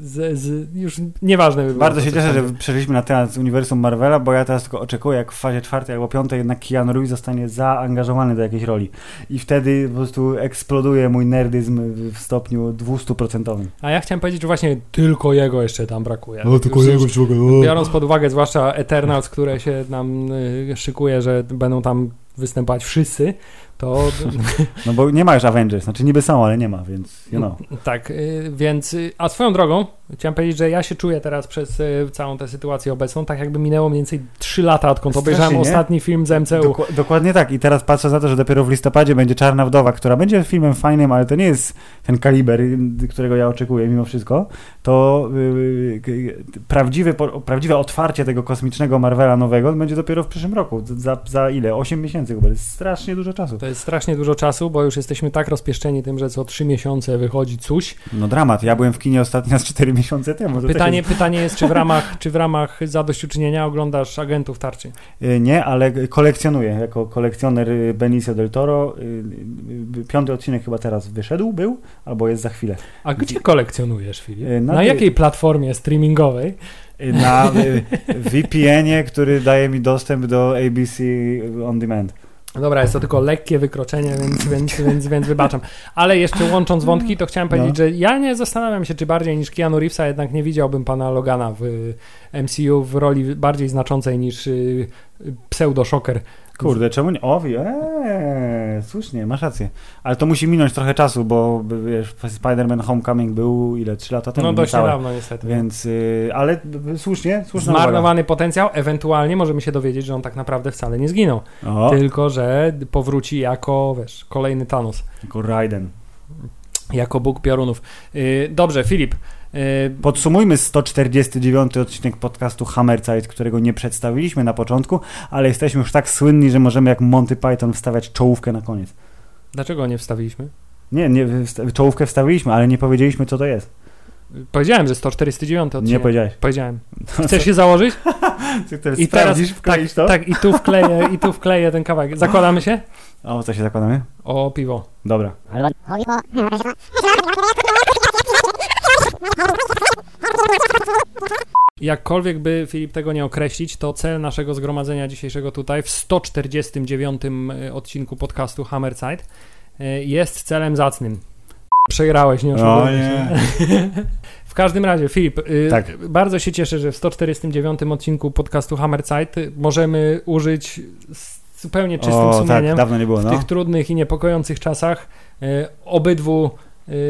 Speaker 2: z, z, już nieważne by było.
Speaker 1: Bardzo się cieszę,
Speaker 2: tam
Speaker 1: że przeszliśmy na temat z uniwersum Marvela, bo ja teraz tylko oczekuję, jak w fazie czwartej albo piątej jednak Keanu Reeves zostanie zaangażowany do jakiejś roli. I wtedy po prostu eksploduje mój nerdyzm w stopniu 200%.
Speaker 2: A ja chciałem powiedzieć, że właśnie tylko jego jeszcze tam brakuje.
Speaker 1: No,
Speaker 2: Już- już Biorąc pod uwagę zwłaszcza Eternals, które się nam y, szykuje, że będą tam występować wszyscy, to
Speaker 1: No bo nie ma już Avengers, znaczy niby są, ale nie ma, więc you know.
Speaker 2: tak, y, więc y, a swoją drogą chciałem powiedzieć, że ja się czuję teraz przez y, całą tę sytuację obecną, tak jakby minęło mniej więcej 3 lata, odkąd
Speaker 1: Strasznie,
Speaker 2: obejrzałem
Speaker 1: nie?
Speaker 2: ostatni film z MCU.
Speaker 1: Doku- dokładnie tak. I teraz patrzę na to, że dopiero w listopadzie będzie Czarna Wdowa, która będzie filmem fajnym, ale to nie jest ten kaliber, którego ja oczekuję mimo wszystko. To yy, prawdziwe, prawdziwe otwarcie tego kosmicznego Marvela nowego będzie dopiero w przyszłym roku. Za, za ile? 8 miesięcy chyba. To jest strasznie dużo czasu.
Speaker 2: To strasznie dużo czasu, bo już jesteśmy tak rozpieszczeni tym, że co 3 miesiące wychodzi coś.
Speaker 1: No dramat. Ja byłem w kinie ostatnio z 4 miesiące temu.
Speaker 2: Pytanie,
Speaker 1: jest-
Speaker 2: pytanie jest, czy w ramach, czy w ramach zadośćuczynienia oglądasz agentów tarczy?
Speaker 1: Y, Nie, ale kolekcjonuję. Jako kolekcjoner y, Benicio del Toro. y, y, Piąty odcinek chyba teraz wyszedł, był, albo jest za chwilę.
Speaker 2: A gdzie kolekcjonujesz, Filip?
Speaker 1: Y,
Speaker 2: Na,
Speaker 1: na
Speaker 2: jakiej platformie streamingowej?
Speaker 1: Y, Na VPN-ie, który daje mi dostęp do ABC On Demand.
Speaker 2: Dobra, jest to tylko lekkie wykroczenie, więc, więc, więc, więc wybaczam. Ale jeszcze łącząc wątki, to chciałem powiedzieć,
Speaker 1: No.
Speaker 2: że ja nie zastanawiam się, czy bardziej niż Keanu Reevesa jednak nie widziałbym pana Logana w y, MCU w roli bardziej znaczącej niż y, y, pseudo-szoker.
Speaker 1: Kurde, czemu nie? O, wi- eee, słusznie, masz rację. Ale to musi minąć trochę czasu, bo wiesz, Spider-Man Homecoming był ile? 3 lata temu?
Speaker 2: No dość
Speaker 1: niecałe.
Speaker 2: niedawno niestety.
Speaker 1: Więc, y, ale y, słusznie, słuszna uwaga.
Speaker 2: Zmarnowany potencjał, ewentualnie możemy się dowiedzieć, że on tak naprawdę wcale nie zginął.
Speaker 1: O,
Speaker 2: Tylko, że powróci jako, wiesz, kolejny Thanos.
Speaker 1: tylko Raiden.
Speaker 2: Jako Bóg piorunów. Yy, dobrze, Filip. Yy,
Speaker 1: Podsumujmy 149 odcinek podcastu Hammerzeit, którego nie przedstawiliśmy na początku, ale jesteśmy już tak słynni, że możemy jak Monty Python wstawiać czołówkę na koniec.
Speaker 2: dlaczego nie wstawiliśmy?
Speaker 1: Nie, nie wsta- czołówkę wstawiliśmy, ale nie powiedzieliśmy, co to jest.
Speaker 2: Powiedziałem, że 149 odcinek.
Speaker 1: Nie powiedziałeś.
Speaker 2: Powiedziałem. Chcesz się założyć? I teraz
Speaker 1: sprawdzisz, wkleisz to?
Speaker 2: Tak, i tu wkleję, i tu wkleję ten kawałek. Zakładamy się?
Speaker 1: A o co się zakładamy?
Speaker 2: O piwo.
Speaker 1: Dobra.
Speaker 2: Jakkolwiek by Filip tego nie określić, to cel naszego zgromadzenia dzisiejszego tutaj w 149 y, odcinku podcastu Hammerside y, jest celem zacnym. Przegrałeś, nie
Speaker 1: O
Speaker 2: oszukujmy
Speaker 1: nie.
Speaker 2: się. W każdym razie, Filip, y,
Speaker 1: Tak.
Speaker 2: bardzo się cieszę, że w 149 odcinku podcastu Hammerside możemy użyć zupełnie czystym
Speaker 1: O, tak,
Speaker 2: sumieniem
Speaker 1: dawno nie było,
Speaker 2: w
Speaker 1: no.
Speaker 2: tych trudnych i niepokojących czasach obydwu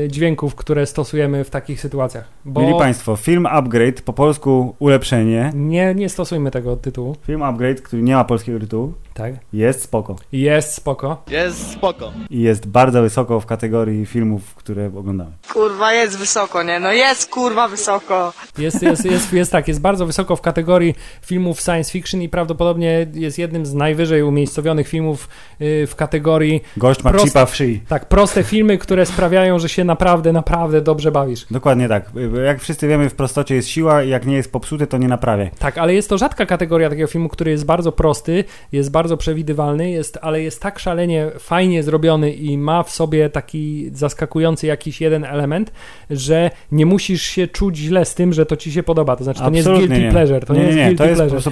Speaker 2: dźwięków, które stosujemy w takich sytuacjach. Bo
Speaker 1: Mieli Państwo, film Upgrade, po polsku ulepszenie.
Speaker 2: nie, nie stosujmy tego tytułu.
Speaker 1: Film Upgrade, który nie ma polskiego tytułu,
Speaker 2: Tak.
Speaker 1: jest spoko.
Speaker 2: Jest spoko.
Speaker 3: Jest spoko.
Speaker 1: I jest bardzo wysoko w kategorii filmów, które oglądamy.
Speaker 4: Kurwa, jest wysoko, nie? No jest kurwa wysoko.
Speaker 2: Jest, jest, jest, jest tak, jest bardzo wysoko w kategorii filmów science fiction i prawdopodobnie jest jednym z najwyżej umiejscowionych filmów y, w kategorii
Speaker 1: Gość ma
Speaker 2: Prost-
Speaker 1: chipa w szyi.
Speaker 2: tak, proste filmy, które sprawiają, że się naprawdę, naprawdę dobrze bawisz.
Speaker 1: Dokładnie tak. Jak wszyscy wiemy, w prostocie jest siła i jak nie jest popsute, to nie naprawiaj.
Speaker 2: Tak, ale jest to rzadka kategoria takiego filmu, który jest bardzo prosty, jest bardzo przewidywalny, jest, ale jest tak szalenie fajnie zrobiony i ma w sobie taki zaskakujący jakiś jeden element, że nie musisz się czuć źle z tym, że to ci się podoba. To znaczy, to nie jest
Speaker 1: Absolutnie
Speaker 2: guilty pleasure, to nie,
Speaker 1: nie,
Speaker 2: jest
Speaker 1: nie,
Speaker 2: guilty
Speaker 1: to jest po
Speaker 2: pleasure.
Speaker 1: prostu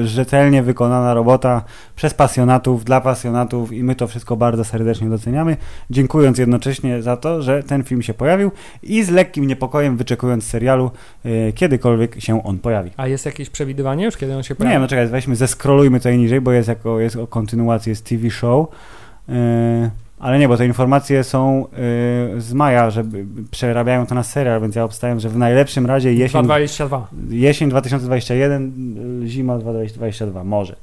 Speaker 1: po- rzetelnie wykonana robota przez pasjonatów, dla pasjonatów i my to wszystko bardzo serdecznie doceniamy, dziękując jednocześnie za to, że ten film się pojawił i z lekkim niepokojem wyczekując serialu, e, kiedykolwiek się on pojawi.
Speaker 2: A jest jakieś przewidywanie już, kiedy on się
Speaker 1: Nie,
Speaker 2: pojawi?
Speaker 1: no czekaj, weźmy, zeskrolujmy tutaj niżej, bo jest jako jest o kontynuacji, jest TV show. Yy, ale nie, bo te informacje są yy, z maja, że przerabiają to na serial, więc ja obstawiam, że w najlepszym razie jesień,
Speaker 2: 222.
Speaker 1: jesień 2021, yy, zima 2022, może.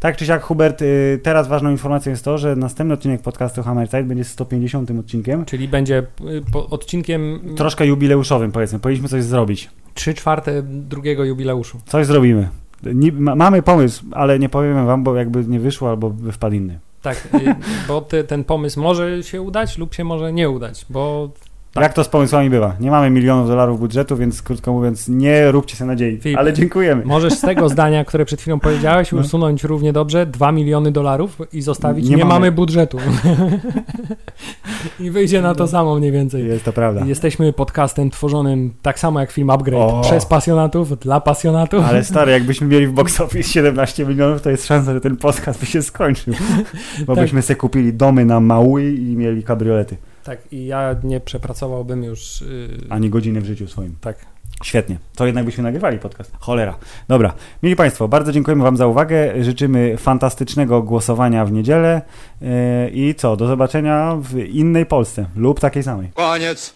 Speaker 1: Tak czy siak, Hubert, yy, teraz ważną informacją jest to, że następny odcinek podcastu Hammerside będzie 150 odcinkiem,
Speaker 2: Czyli będzie y, odcinkiem
Speaker 1: troszkę jubileuszowym powiedzmy, powinniśmy coś zrobić.
Speaker 2: 3 czwarte drugiego jubileuszu.
Speaker 1: Coś zrobimy. Ni- ma, mamy pomysł, ale nie powiemy wam, bo jakby nie wyszło, albo by wpadł inny.
Speaker 2: Tak, bo ten pomysł może się udać lub się może nie udać, bo Tak.
Speaker 1: Jak to z pomysłami bywa? Nie mamy milionów dolarów budżetu, więc krótko mówiąc, nie róbcie sobie nadziei.
Speaker 2: Filip.
Speaker 1: Ale dziękujemy.
Speaker 2: Możesz z tego zdania, które przed chwilą powiedziałeś,
Speaker 1: No.
Speaker 2: usunąć równie dobrze 2 miliony dolarów i zostawić
Speaker 1: Nie
Speaker 2: nie,
Speaker 1: mamy.
Speaker 2: mamy budżetu. I wyjdzie na
Speaker 1: No.
Speaker 2: to samo mniej więcej.
Speaker 1: Jest to prawda.
Speaker 2: Jesteśmy podcastem tworzonym tak samo jak film Upgrade.
Speaker 1: O.
Speaker 2: Przez pasjonatów, dla pasjonatów.
Speaker 1: Ale stary, jakbyśmy mieli w box office 17 milionów, to jest szansa, że ten podcast by się skończył. Bo
Speaker 2: Tak.
Speaker 1: byśmy sobie kupili domy na Maui i mieli kabriolety.
Speaker 2: Tak, i ja nie przepracowałbym już. Yy,
Speaker 1: Ani godziny w życiu swoim.
Speaker 2: tak.
Speaker 1: Świetnie. To jednak byśmy nagrywali podcast. Cholera. Dobra. Mili Państwo, bardzo dziękujemy Wam za uwagę. Życzymy fantastycznego głosowania w niedzielę. Yy, I co? Do zobaczenia w innej Polsce lub takiej samej.
Speaker 3: Koniec.